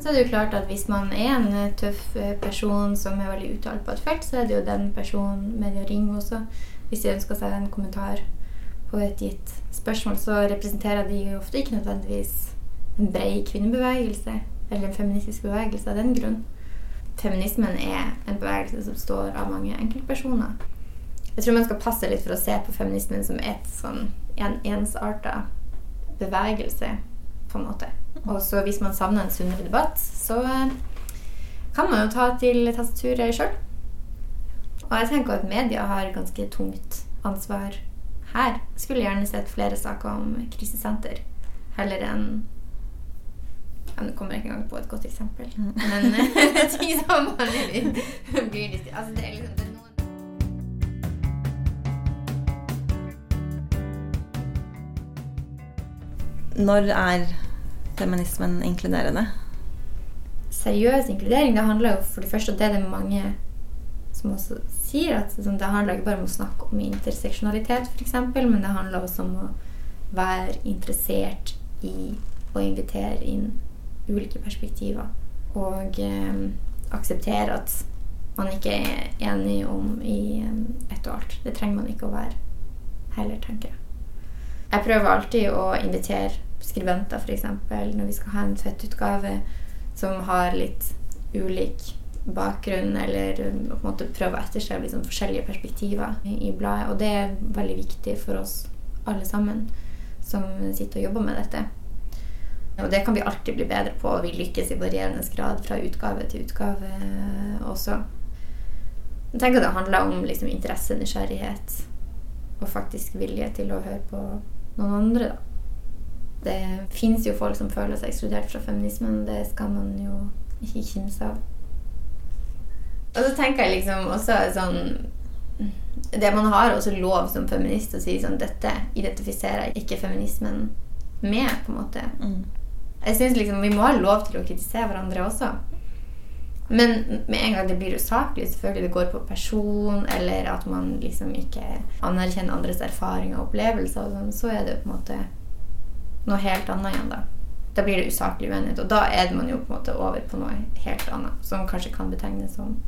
C: Så er det jo klart at hvis man er en eh, tøff eh, person som er veldig uttalt på et felt, så er det jo den personen med det å ringe også. Hvis de ønsker seg en kommentar på et gitt spørsmål, så representerer de jo ofte ikke nødvendigvis en bred kvinnebevegelse eller en feministisk bevegelse av den grunn. Feminismen er en bevegelse som står av mange enkeltpersoner. Jeg tror man skal passe litt for å se på feminismen som et sånn en ensarta bevegelse, på en måte. Og så hvis man savner en sunnere debatt, så eh, kan man jo ta til tastaturet sjøl. Og jeg tenker at media har ganske tungt ansvar her. Skulle gjerne sett flere saker om krisesenter heller enn ja, Nå kommer jeg ikke engang på et godt eksempel. Men eh, ting som bare blir, blir litt Altså, det er liksom det er noen
D: Når er feminismen inkluderende?
C: seriøs inkludering, det handler jo for det første, om det er det mange som også sier, at sånn, det handler ikke bare om å snakke om interseksjonalitet, f.eks., men det handler også om å være interessert i å invitere inn ulike perspektiver. Og eh, akseptere at man ikke er enig om i eh, ett og alt. Det trenger man ikke å være heller, tenker jeg. Jeg prøver alltid å invitere skribenter, f.eks. når vi skal ha en fettutgave som har litt ulik bakgrunn, eller um, på en måte prøve å etterstrebe liksom forskjellige perspektiver i, bladet. Og det er veldig viktig for oss alle sammen som sitter og jobber med dette. Og det kan vi alltid bli bedre på, og vi lykkes i varierende grad fra utgave til utgave også. Jeg tenker det handler om liksom, interesse, nysgjerrighet og faktisk vilje til å høre på noen andre, da. Det fins jo folk som føler seg ekskludert fra feminismen. Det skal man jo ikke kimse av. Og så tenker jeg liksom også sånn Det man har også lov som feminist å si sånn Dette identifiserer ikke feminismen med, på en måte. Jeg synes liksom Vi må ha lov til å kritisere hverandre også. Men med en gang det blir usaklig, selvfølgelig det går på person, eller at man liksom ikke anerkjenner andres erfaringer og opplevelser, og sånn, så er det på en måte noe helt annet igjen, da. Da blir det usaklig uenighet, og da er man jo på en måte over på noe helt annet, som kanskje kan betegnes som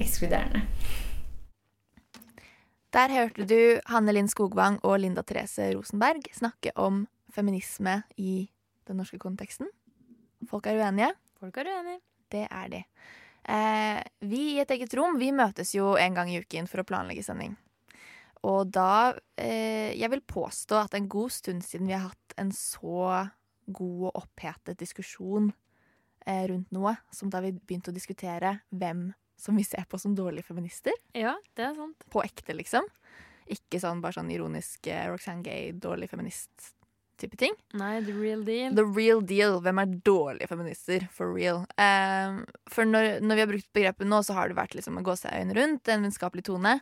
C: ekskluderende.
A: Der hørte du Hanne Linn Skogvang og Linda Therese Rosenberg snakke om feminisme i den norske konteksten. Folk er uenige.
B: Folk er uenige.
A: Det er de. Eh, vi i Et eget rom vi møtes jo en gang i uken for å planlegge sending. Og da eh, Jeg vil påstå at en god stund siden vi har hatt en så god og opphetet diskusjon eh, rundt noe som da vi begynte å diskutere hvem som vi ser på som dårlige feminister.
B: Ja, det er sant.
A: På ekte, liksom. Ikke sånn bare sånn ironisk eh, Roxanne Gay, dårlig feminist-type ting.
B: Nei, the real deal.
A: The real deal. Hvem er dårlige feminister? For real. Eh, for når, når vi har brukt begrepet nå, så har det vært liksom en gåseøyne rundt, en vennskapelig tone,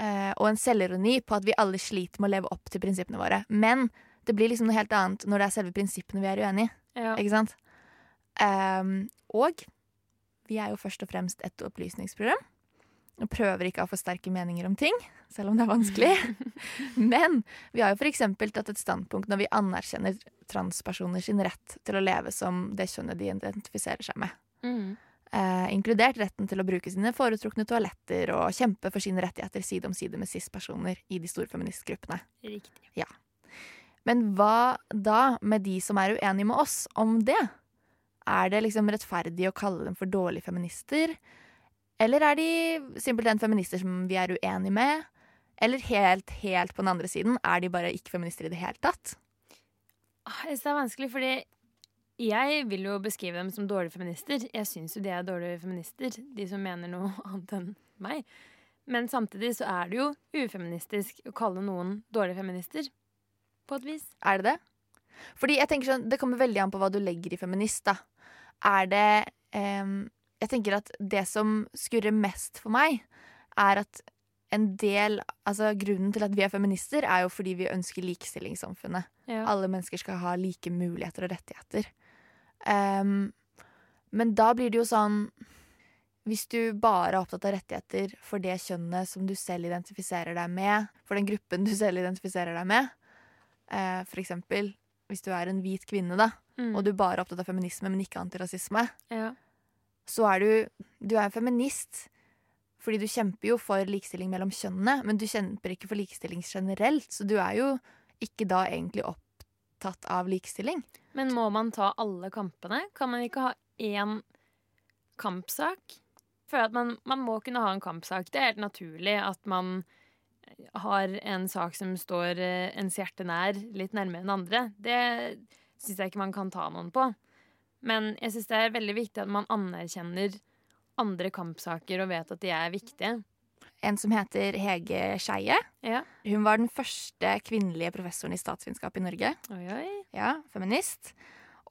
A: eh, og en selvironi på at vi alle sliter med å leve opp til prinsippene våre. Men det blir liksom noe helt annet når det er selve prinsippene vi er uenig i.
B: Ja.
A: Ikke sant? Um, og vi er jo først og fremst et opplysningsprogram. Og prøver ikke å ha for sterke meninger om ting, selv om det er vanskelig. Men vi har jo eksempel tatt et standpunkt når vi anerkjenner transpersoner sin rett til å leve som det kjønnet de identifiserer seg med.
B: Mm.
A: Eh, inkludert retten til å bruke sine foretrukne toaletter og kjempe for sine rettigheter side om side med cis-personer i de store feministgruppene.
B: Riktig.
A: Men hva da med de som er uenige med oss om det? Er det liksom rettferdig å kalle dem for dårlige feminister? Eller er de simpelthen feminister som vi er uenige med? Eller helt, helt på den andre siden, er de bare ikke feminister i det hele tatt?
B: Ah, Jeg synes det er vanskelig, fordi jeg vil jo beskrive dem som dårlige feminister. Jeg syns jo de er dårlige feminister, de som mener noe annet enn meg. Men samtidig så er det jo ufeministisk å kalle noen dårlige feminister. På et vis.
A: Er det det? Fordi jeg tenker sånn, Det kommer veldig an på hva du legger i feminist. da. Er det um, Jeg tenker at det som skurrer mest for meg, er at en del Altså grunnen til at vi er feminister, er jo fordi vi ønsker likestilling i samfunnet.
B: Ja.
A: Alle mennesker skal ha like muligheter og rettigheter. Um, men da blir det jo sånn Hvis du bare er opptatt av rettigheter for det kjønnet som du selv identifiserer deg med, for den gruppen du selv identifiserer deg med, eh, for eksempel hvis du er en hvit kvinne, da,
B: Mm.
A: og du bare er opptatt av feminisme, men ikke antirasisme,
B: ja.
A: så er du Du er en feminist. Fordi du kjemper jo for likestilling mellom kjønnene, men du kjemper ikke for likestilling generelt. Så du er jo ikke da egentlig opptatt av likestilling.
B: Men må man ta alle kampene? Kan man ikke ha én kampsak? For føler at man, man må kunne ha en kampsak. Det er helt naturlig at man har en sak som står eh, ens hjerte nær, litt nærmere enn andre. Det syns jeg ikke man kan ta noen på. Men jeg syns det er veldig viktig at man anerkjenner andre kampsaker og vet at de er viktige.
A: En som heter Hege Skeie.
B: Ja.
A: Hun var den første kvinnelige professoren i statsvitenskap i Norge.
B: Oi, oi.
A: Ja, feminist.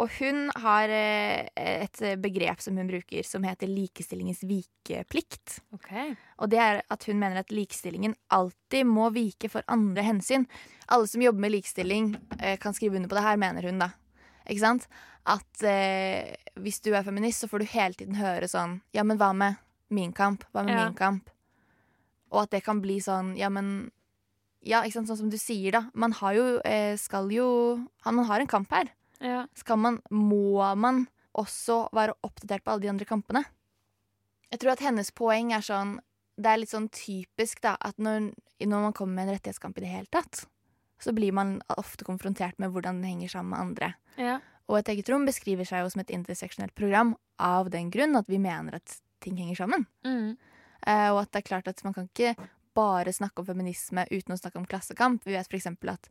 A: Og hun har eh, et begrep som hun bruker som heter likestillingens vikeplikt.
B: Okay.
A: Og det er at hun mener at likestillingen alltid må vike for andre hensyn. Alle som jobber med likestilling, eh, kan skrive under på det her, mener hun, da. Ikke sant? At eh, hvis du er feminist, så får du hele tiden høre sånn Ja, men hva med min kamp? Hva med
B: Ja.
A: min kamp? Og at det kan bli sånn Ja, men Ja, ikke sant, sånn som du sier, da. Man har jo eh, Skal jo Man har en kamp her.
B: Ja.
A: Skal man Må man også være oppdatert på alle de andre kampene? Jeg tror at hennes poeng er sånn Det er litt sånn typisk, da, at når, når man kommer med en rettighetskamp i det hele tatt, så blir man ofte konfrontert med hvordan den henger sammen med andre.
B: ja.
A: Og Et eget rom beskriver seg jo som et interseksjonelt program av den grunn at vi mener at ting henger sammen.
B: Mm.
A: Eh, og at det er klart at man kan ikke bare snakke om feminisme uten å snakke om klassekamp. Vi vet f.eks. at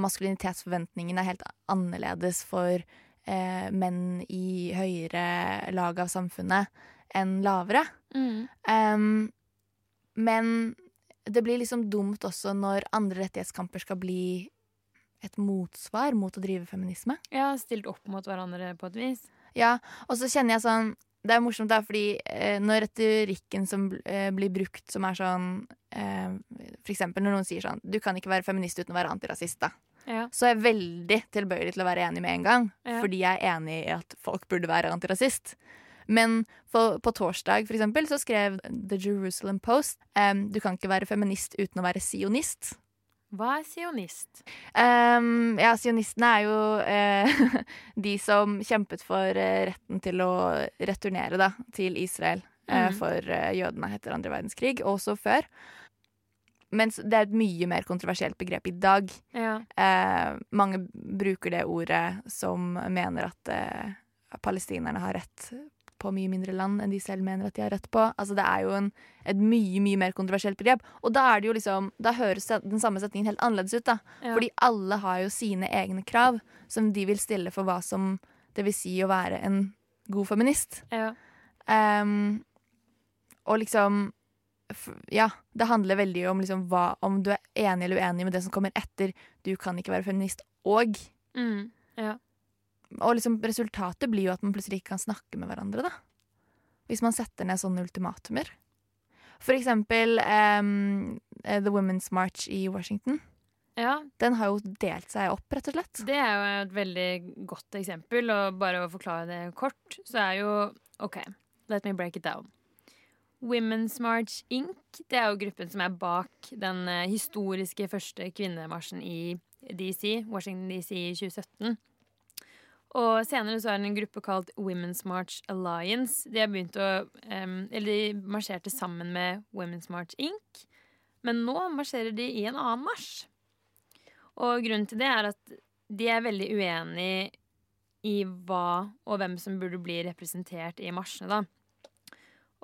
A: maskulinitetsforventningene er helt annerledes for eh, menn i høyere lag av samfunnet enn lavere.
B: Mm.
A: Um, men det blir liksom dumt også når andre rettighetskamper skal bli et motsvar mot å drive feminisme.
B: Ja, stilt opp mot hverandre på et vis.
A: Ja, og så kjenner jeg sånn Det er morsomt, da, fordi eh, når retorikken som eh, blir brukt, som er sånn eh, For eksempel når noen sier sånn Du kan ikke være feminist uten å være antirasist, da.
B: Ja.
A: Så er jeg veldig tilbøyelig til å være enig med en gang.
B: Ja.
A: Fordi jeg er enig i at folk burde være antirasist. Men for, på torsdag for eksempel, så skrev The Jerusalem Post em, du kan ikke være feminist uten å være sionist.
B: Hva er sionist?
A: Um, ja, sionistene er jo eh, de som kjempet for eh, retten til å returnere da, til Israel eh,
B: Mhm.
A: for eh, jødene etter andre verdenskrig, og også før. Mens det er et mye mer kontroversielt begrep i dag.
B: Ja.
A: Eh, mange bruker det ordet som mener at eh, palestinerne har rett på mye mindre land enn de selv mener at de har rett på. Altså Det er jo en, et mye mye mer kontroversielt begrep. Og da er det jo liksom Da høres den samme setningen helt annerledes ut. da
B: Ja.
A: Fordi alle har jo sine egne krav som de vil stille for hva som det vil si å være en god feminist.
B: Ja.
A: Um, og liksom Ja, det handler veldig om liksom hva Om du er enig eller uenig med det som kommer etter. Du kan ikke være feminist. Og
B: Mm. ja.
A: Og liksom resultatet blir jo at man plutselig ikke kan snakke med hverandre, da. Hvis man setter ned sånne ultimatumer. For eksempel eh, The Women's March i Washington.
B: ja.
A: Den har jo delt seg opp, rett og slett.
B: Det er jo et veldig godt eksempel, og bare å forklare det kort, så er jo OK, let me break it down. Women's March Inc. Det er jo gruppen som er bak den eh, historiske første kvinnemarsjen i DC, Washington DC i 2017. Og senere så er det en gruppe kalt Women's March Alliance. De har å um, Eller de marsjerte sammen med Women's March Inc. Men nå marsjerer de i en annen marsj. Og grunnen til det er at de er veldig uenige i hva og hvem som burde bli representert i marsjene, da.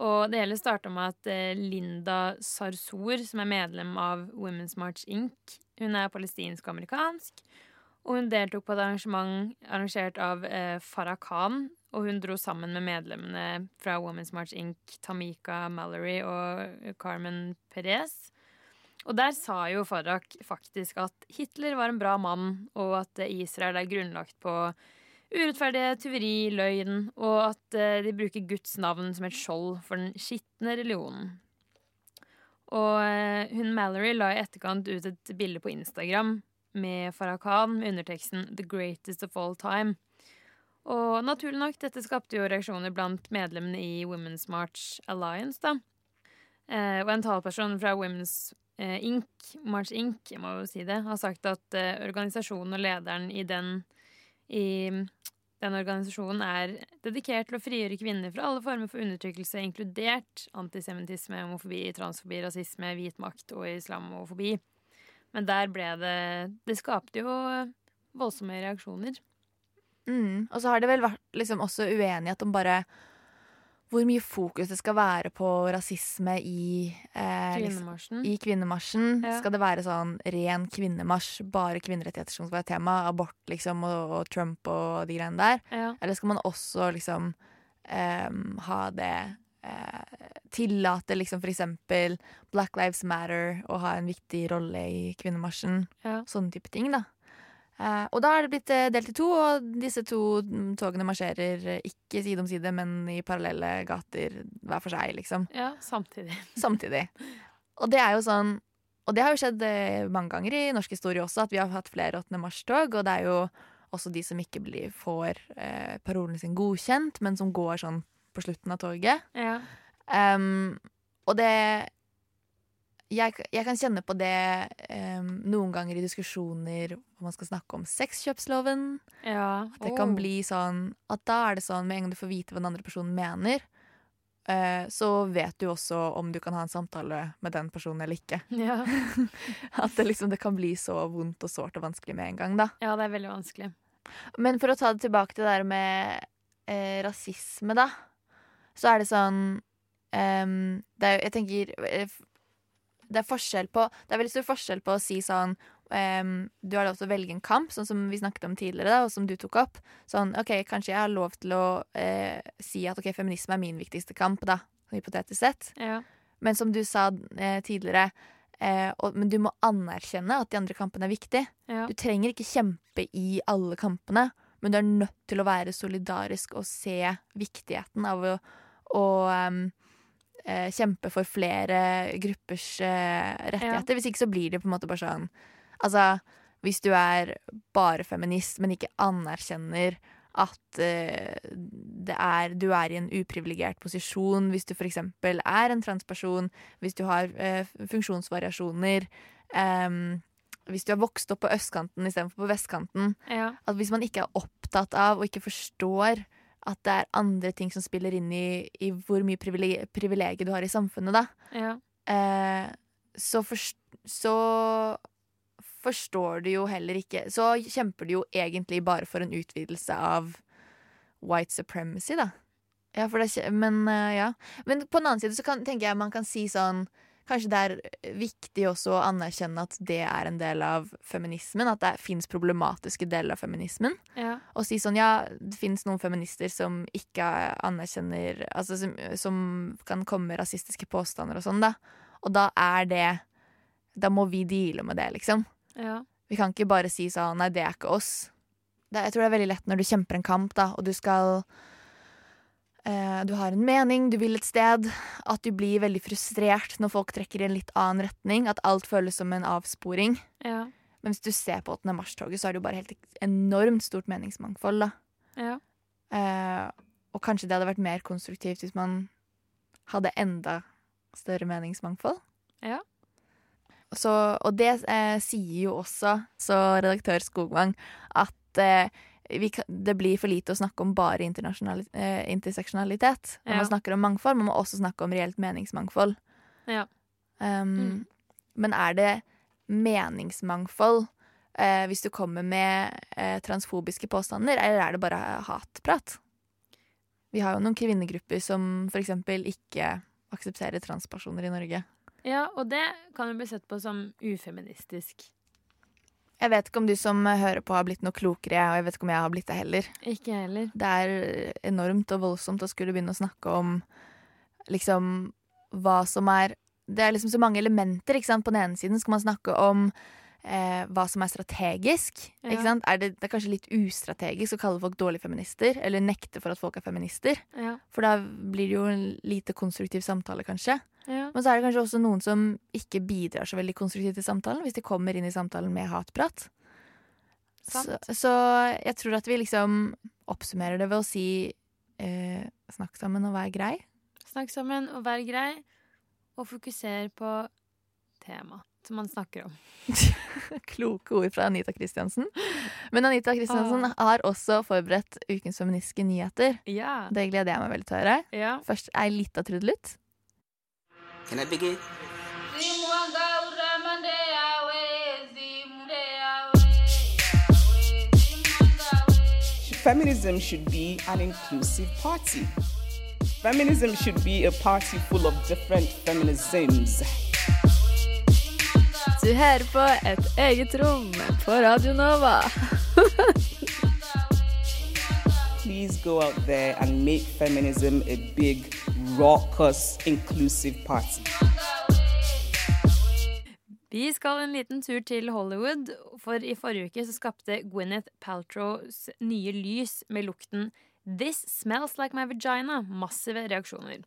B: Og det hele starta med at eh, Linda Sarsour, som er medlem av Women's March Inc., hun er palestinsk-amerikansk, og hun deltok på et arrangement arrangert av eh, Farah Khan, og hun dro sammen med medlemmene fra Women's March Inc., Tamika Mallory og Carmen Perez. Og der sa jo Farah faktisk at Hitler var en bra mann, og at eh, Israel er grunnlagt på urettferdighet, tyveri, løgn, og at eh, de bruker Guds navn som et skjold for den skitne religionen. Og eh, hun Mallory la i etterkant ut et bilde på Instagram med Farah Khan med underteksten 'The greatest of all time'. Og naturlig nok, dette skapte jo reaksjoner blant medlemmene i Women's March Alliance, da. Eh, og en talperson fra Women's eh, Inc., March Inc., jeg må jo si det, har sagt at eh, organisasjonen og lederen i den i den organisasjonen er dedikert til å frigjøre kvinner fra alle former for undertrykkelse, inkludert antisemittisme, homofobi, transfobi, rasisme, hvit makt og islamofobi. Men der ble det Det skapte jo voldsomme reaksjoner.
A: Mm. Og så har det vel vært liksom også uenighet om bare hvor mye fokus det skal være på rasisme i eh, liksom,
B: Kvinnemarsjen.
A: i kvinnemarsjen.
B: Ja.
A: Skal det være sånn ren kvinnemarsj, bare kvinnerettigheter som skal være tema? Abort, liksom, og, og Trump og de greiene der?
B: Ja.
A: Eller skal man også liksom eh, ha det eh, Tillate liksom for eksempel Black Lives Matter å ha en viktig rolle i kvinnemarsjen?
B: Ja.
A: Sånne type ting, da. Eh, og da er det blitt eh, delt i to, og disse to mm, togene marsjerer eh, ikke side om side, men i parallelle gater hver for seg, liksom.
B: ja, samtidig.
A: Samtidig. Og det er jo sånn Og det har jo skjedd mange ganger i norsk historie også, at vi har hatt flere 8. mars-tog, og det er jo også de som ikke blir, får eh, parolene sine godkjent, men som går sånn på slutten av toget.
B: Ja.
A: Um, og det jeg, jeg kan kjenne på det um, noen ganger i diskusjoner hvor man skal snakke om sexkjøpsloven.
B: ja.
A: At det kan
B: Oh.
A: bli sånn At da er det sånn med en gang du får vite hva den andre personen mener, uh, så vet du også om du kan ha en samtale med den personen eller ikke.
B: Ja.
A: At det liksom det kan bli så vondt og sårt og vanskelig med en gang, da.
B: ja, det er veldig vanskelig.
A: Men for å ta det tilbake til det der med eh, rasisme, da, så er det sånn um, det er, Jeg tenker eh, Det er forskjell på Det er veldig stor forskjell på å si sånn um, Du har lov til å velge en kamp, sånn som vi snakket om tidligere, da, og som du tok opp. Sånn, OK, kanskje jeg har lov til å uh, si at OK, feminisme er min viktigste kamp, da. Hypotetisk sett.
B: Ja.
A: Men som du sa uh, tidligere, eh, og, men du må anerkjenne at de andre kampene er viktige.
B: Ja.
A: Du trenger ikke kjempe i alle kampene, men du er nødt til å være solidarisk og se viktigheten av å, em, eh, kjempe for flere gruppers eh, rettigheter. Hvis ikke så blir det på en måte bare sånn Altså, hvis du er bare feminist, men ikke anerkjenner at uh, det er, du er i en uprivilegert posisjon, hvis du f.eks. er en transperson, hvis du har uh, funksjonsvariasjoner um, hvis du har vokst opp på østkanten istedenfor på vestkanten,
B: Ja.
A: at hvis man ikke er opptatt av og ikke forstår at det er andre ting som spiller inn i, i hvor mye privilegier privilegier du har i samfunnet, da,
B: Ja.
A: eh, så, forst så forstår du jo heller ikke Så kjemper du jo egentlig bare for en utvidelse av white supremacy, da. Ja, det, men eh, ja. Men på den annen side så kan, tenker jeg man kan si sånn Kanskje det er viktig også å anerkjenne at det er en del av feminismen. At det fins problematiske deler av feminismen.
B: Ja.
A: Og si sånn, ja, det fins noen feminister som ikke anerkjenner Altså som, som kan komme med rasistiske påstander og sånn, da. Og da er det Da må vi deale med det, liksom.
B: Ja.
A: Vi kan ikke bare si sånn Nei, det er ikke oss. Det, jeg tror det er veldig lett når du kjemper en kamp, da, og du skal eh, Du har en mening, du vil et sted. At du blir veldig frustrert når folk trekker i en litt annen retning. At alt føles som en avsporing.
B: Ja.
A: Men hvis du ser på 8. mars-toget, så er det jo bare helt enormt stort meningsmangfold, da.
B: Ja.
A: Eh, og kanskje det hadde vært mer konstruktivt hvis man hadde enda større meningsmangfold.
B: Ja.
A: Så, og det eh, sier jo også, så redaktør Skogvang, at eh, kan, det blir for lite å snakke om bare eh, interseksjonalitet. Når
B: Ja.
A: man snakker om mangfold, man må også snakke om reelt meningsmangfold.
B: Ja.
A: Um,
B: Mm.
A: Men er det meningsmangfold eh, hvis du kommer med eh, transfobiske påstander, eller er det bare hatprat? Vi har jo noen kvinnegrupper som eksempel ikke aksepterer transpersoner i Norge.
B: ja, og det kan jo bli sett på som ufeministisk.
A: Jeg vet ikke om du som hører på har blitt noe klokere, og jeg vet ikke om jeg har blitt det heller.
B: Ikke heller.
A: Det er enormt og voldsomt å skulle begynne å snakke om liksom hva som er Det er liksom så mange elementer, ikke sant. På den ene siden skal man snakke om eh, hva som er strategisk.
B: Ja.
A: Er det, det er kanskje litt ustrategisk å kalle folk dårlige feminister, eller nekte for at folk er feminister.
B: Ja.
A: For da blir det jo en lite konstruktiv samtale, kanskje.
B: Ja.
A: Men så er det kanskje også noen som ikke bidrar så veldig konstruktivt til samtalen, hvis de kommer inn i samtalen med hatprat. Så, så jeg tror at vi liksom oppsummerer det ved å si eh, snakk sammen og vær grei.
B: Snakk sammen og vær grei, og fokuser på temaet som man snakker om.
A: Kloke ord fra Anita Kristiansen. Men Anita Kristiansen har også forberedt ukens feministiske nyheter.
B: Ja.
A: Det gleder jeg meg veldig til å høre.
B: ja.
A: Først ei lita trudelutt.
E: Can I begin?
F: Feminism should be an inclusive party. Feminism should be a party full of different feminisms.
A: Du hører på Et eget rom på Radio Nova.
F: Please go out there and make feminism a big, raucous, inclusive party.
B: Vi skal en liten tur til Hollywood, for i forrige uke så skapte Gwyneth Paltrows nye lys med lukten This smells like my vagina massive reaksjoner.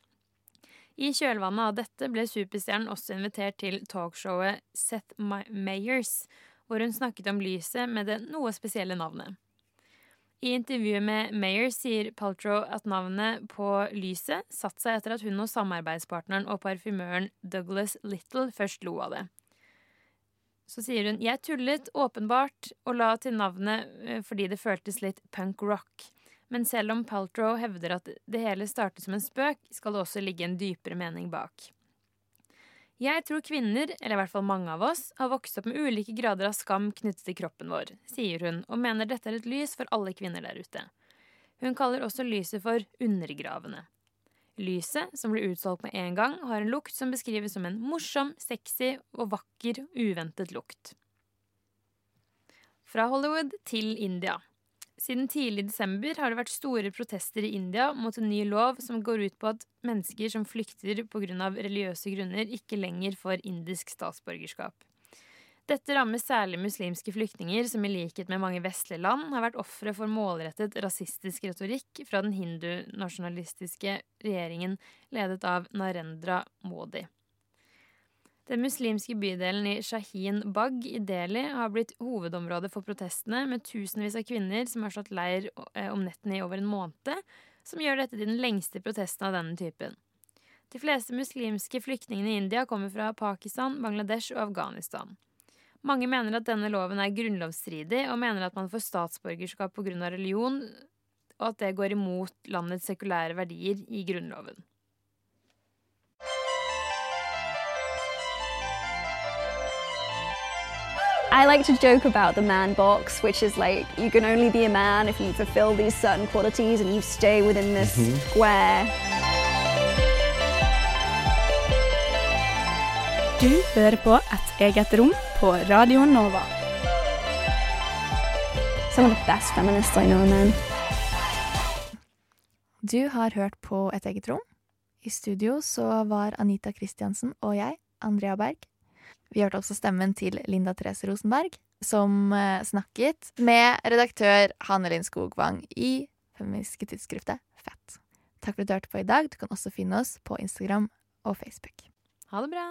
B: I kjølvannet av dette ble superstjernen også invitert til talkshowet Seth Mayers, hvor hun snakket om lyset med det noe spesielle navnet. I intervjuet med Mayer sier Paltrow at navnet på lyset satte seg etter at hun og samarbeidspartneren og parfymøren Douglas Little først lo av det. Så sier hun jeg tullet åpenbart og la til navnet eh, fordi det føltes litt punk rock. Men selv om Paltrow hevder at det hele startet som en spøk, skal det også ligge en dypere mening bak. Jeg tror kvinner, eller i hvert fall mange av oss, har vokst opp med ulike grader av skam knyttet til kroppen vår, sier hun, og mener dette er et lys for alle kvinner der ute. Hun kaller også lyset for undergravende. Lyset, som ble utsolgt med en gang, har en lukt som beskrives som en morsom, sexy og vakker, uventet lukt. Fra Hollywood til India. Siden tidlig i desember har det vært store protester i India mot en ny lov som går ut på at mennesker som flykter pga. religiøse grunner, ikke lenger får indisk statsborgerskap. Dette rammer særlig muslimske flyktninger, som i likhet med mange vestlige land har vært ofre for målrettet rasistisk retorikk fra den hindunasjonalistiske regjeringen ledet av Narendra Modi. Den muslimske bydelen i Shahin Bagh i Delhi har blitt hovedområdet for protestene, med tusenvis av kvinner som har slått leir eh, om nettene i over en måned, som gjør dette til den lengste protesten av denne typen. De fleste muslimske flyktningene i India kommer fra Pakistan, Bangladesh og Afghanistan. Mange mener at denne loven er grunnlovsstridig, og mener at man får statsborgerskap pga. religion, og at det går imot landets sekulære verdier i grunnloven.
G: I like to joke about the man box, which is like you can only be a man if you fulfill these certain qualities and you stay within this mm-hmm. square.
H: Du hører på Et eget rom på Radio Nova.
G: Some of the best feminists I know, man.
A: Du har hørt på Et eget rom. I studio så var Anita Kristiansen og jeg, Andrea Berg. Vi hørte også stemmen til Linda Therese Rosenberg, som eh, snakket med redaktør Hanne Linn Skogvang i feministiske tidsskriftet Fett. Takk for at du hørte på i dag. Du kan også finne oss på Instagram og Facebook.
B: Ha det bra!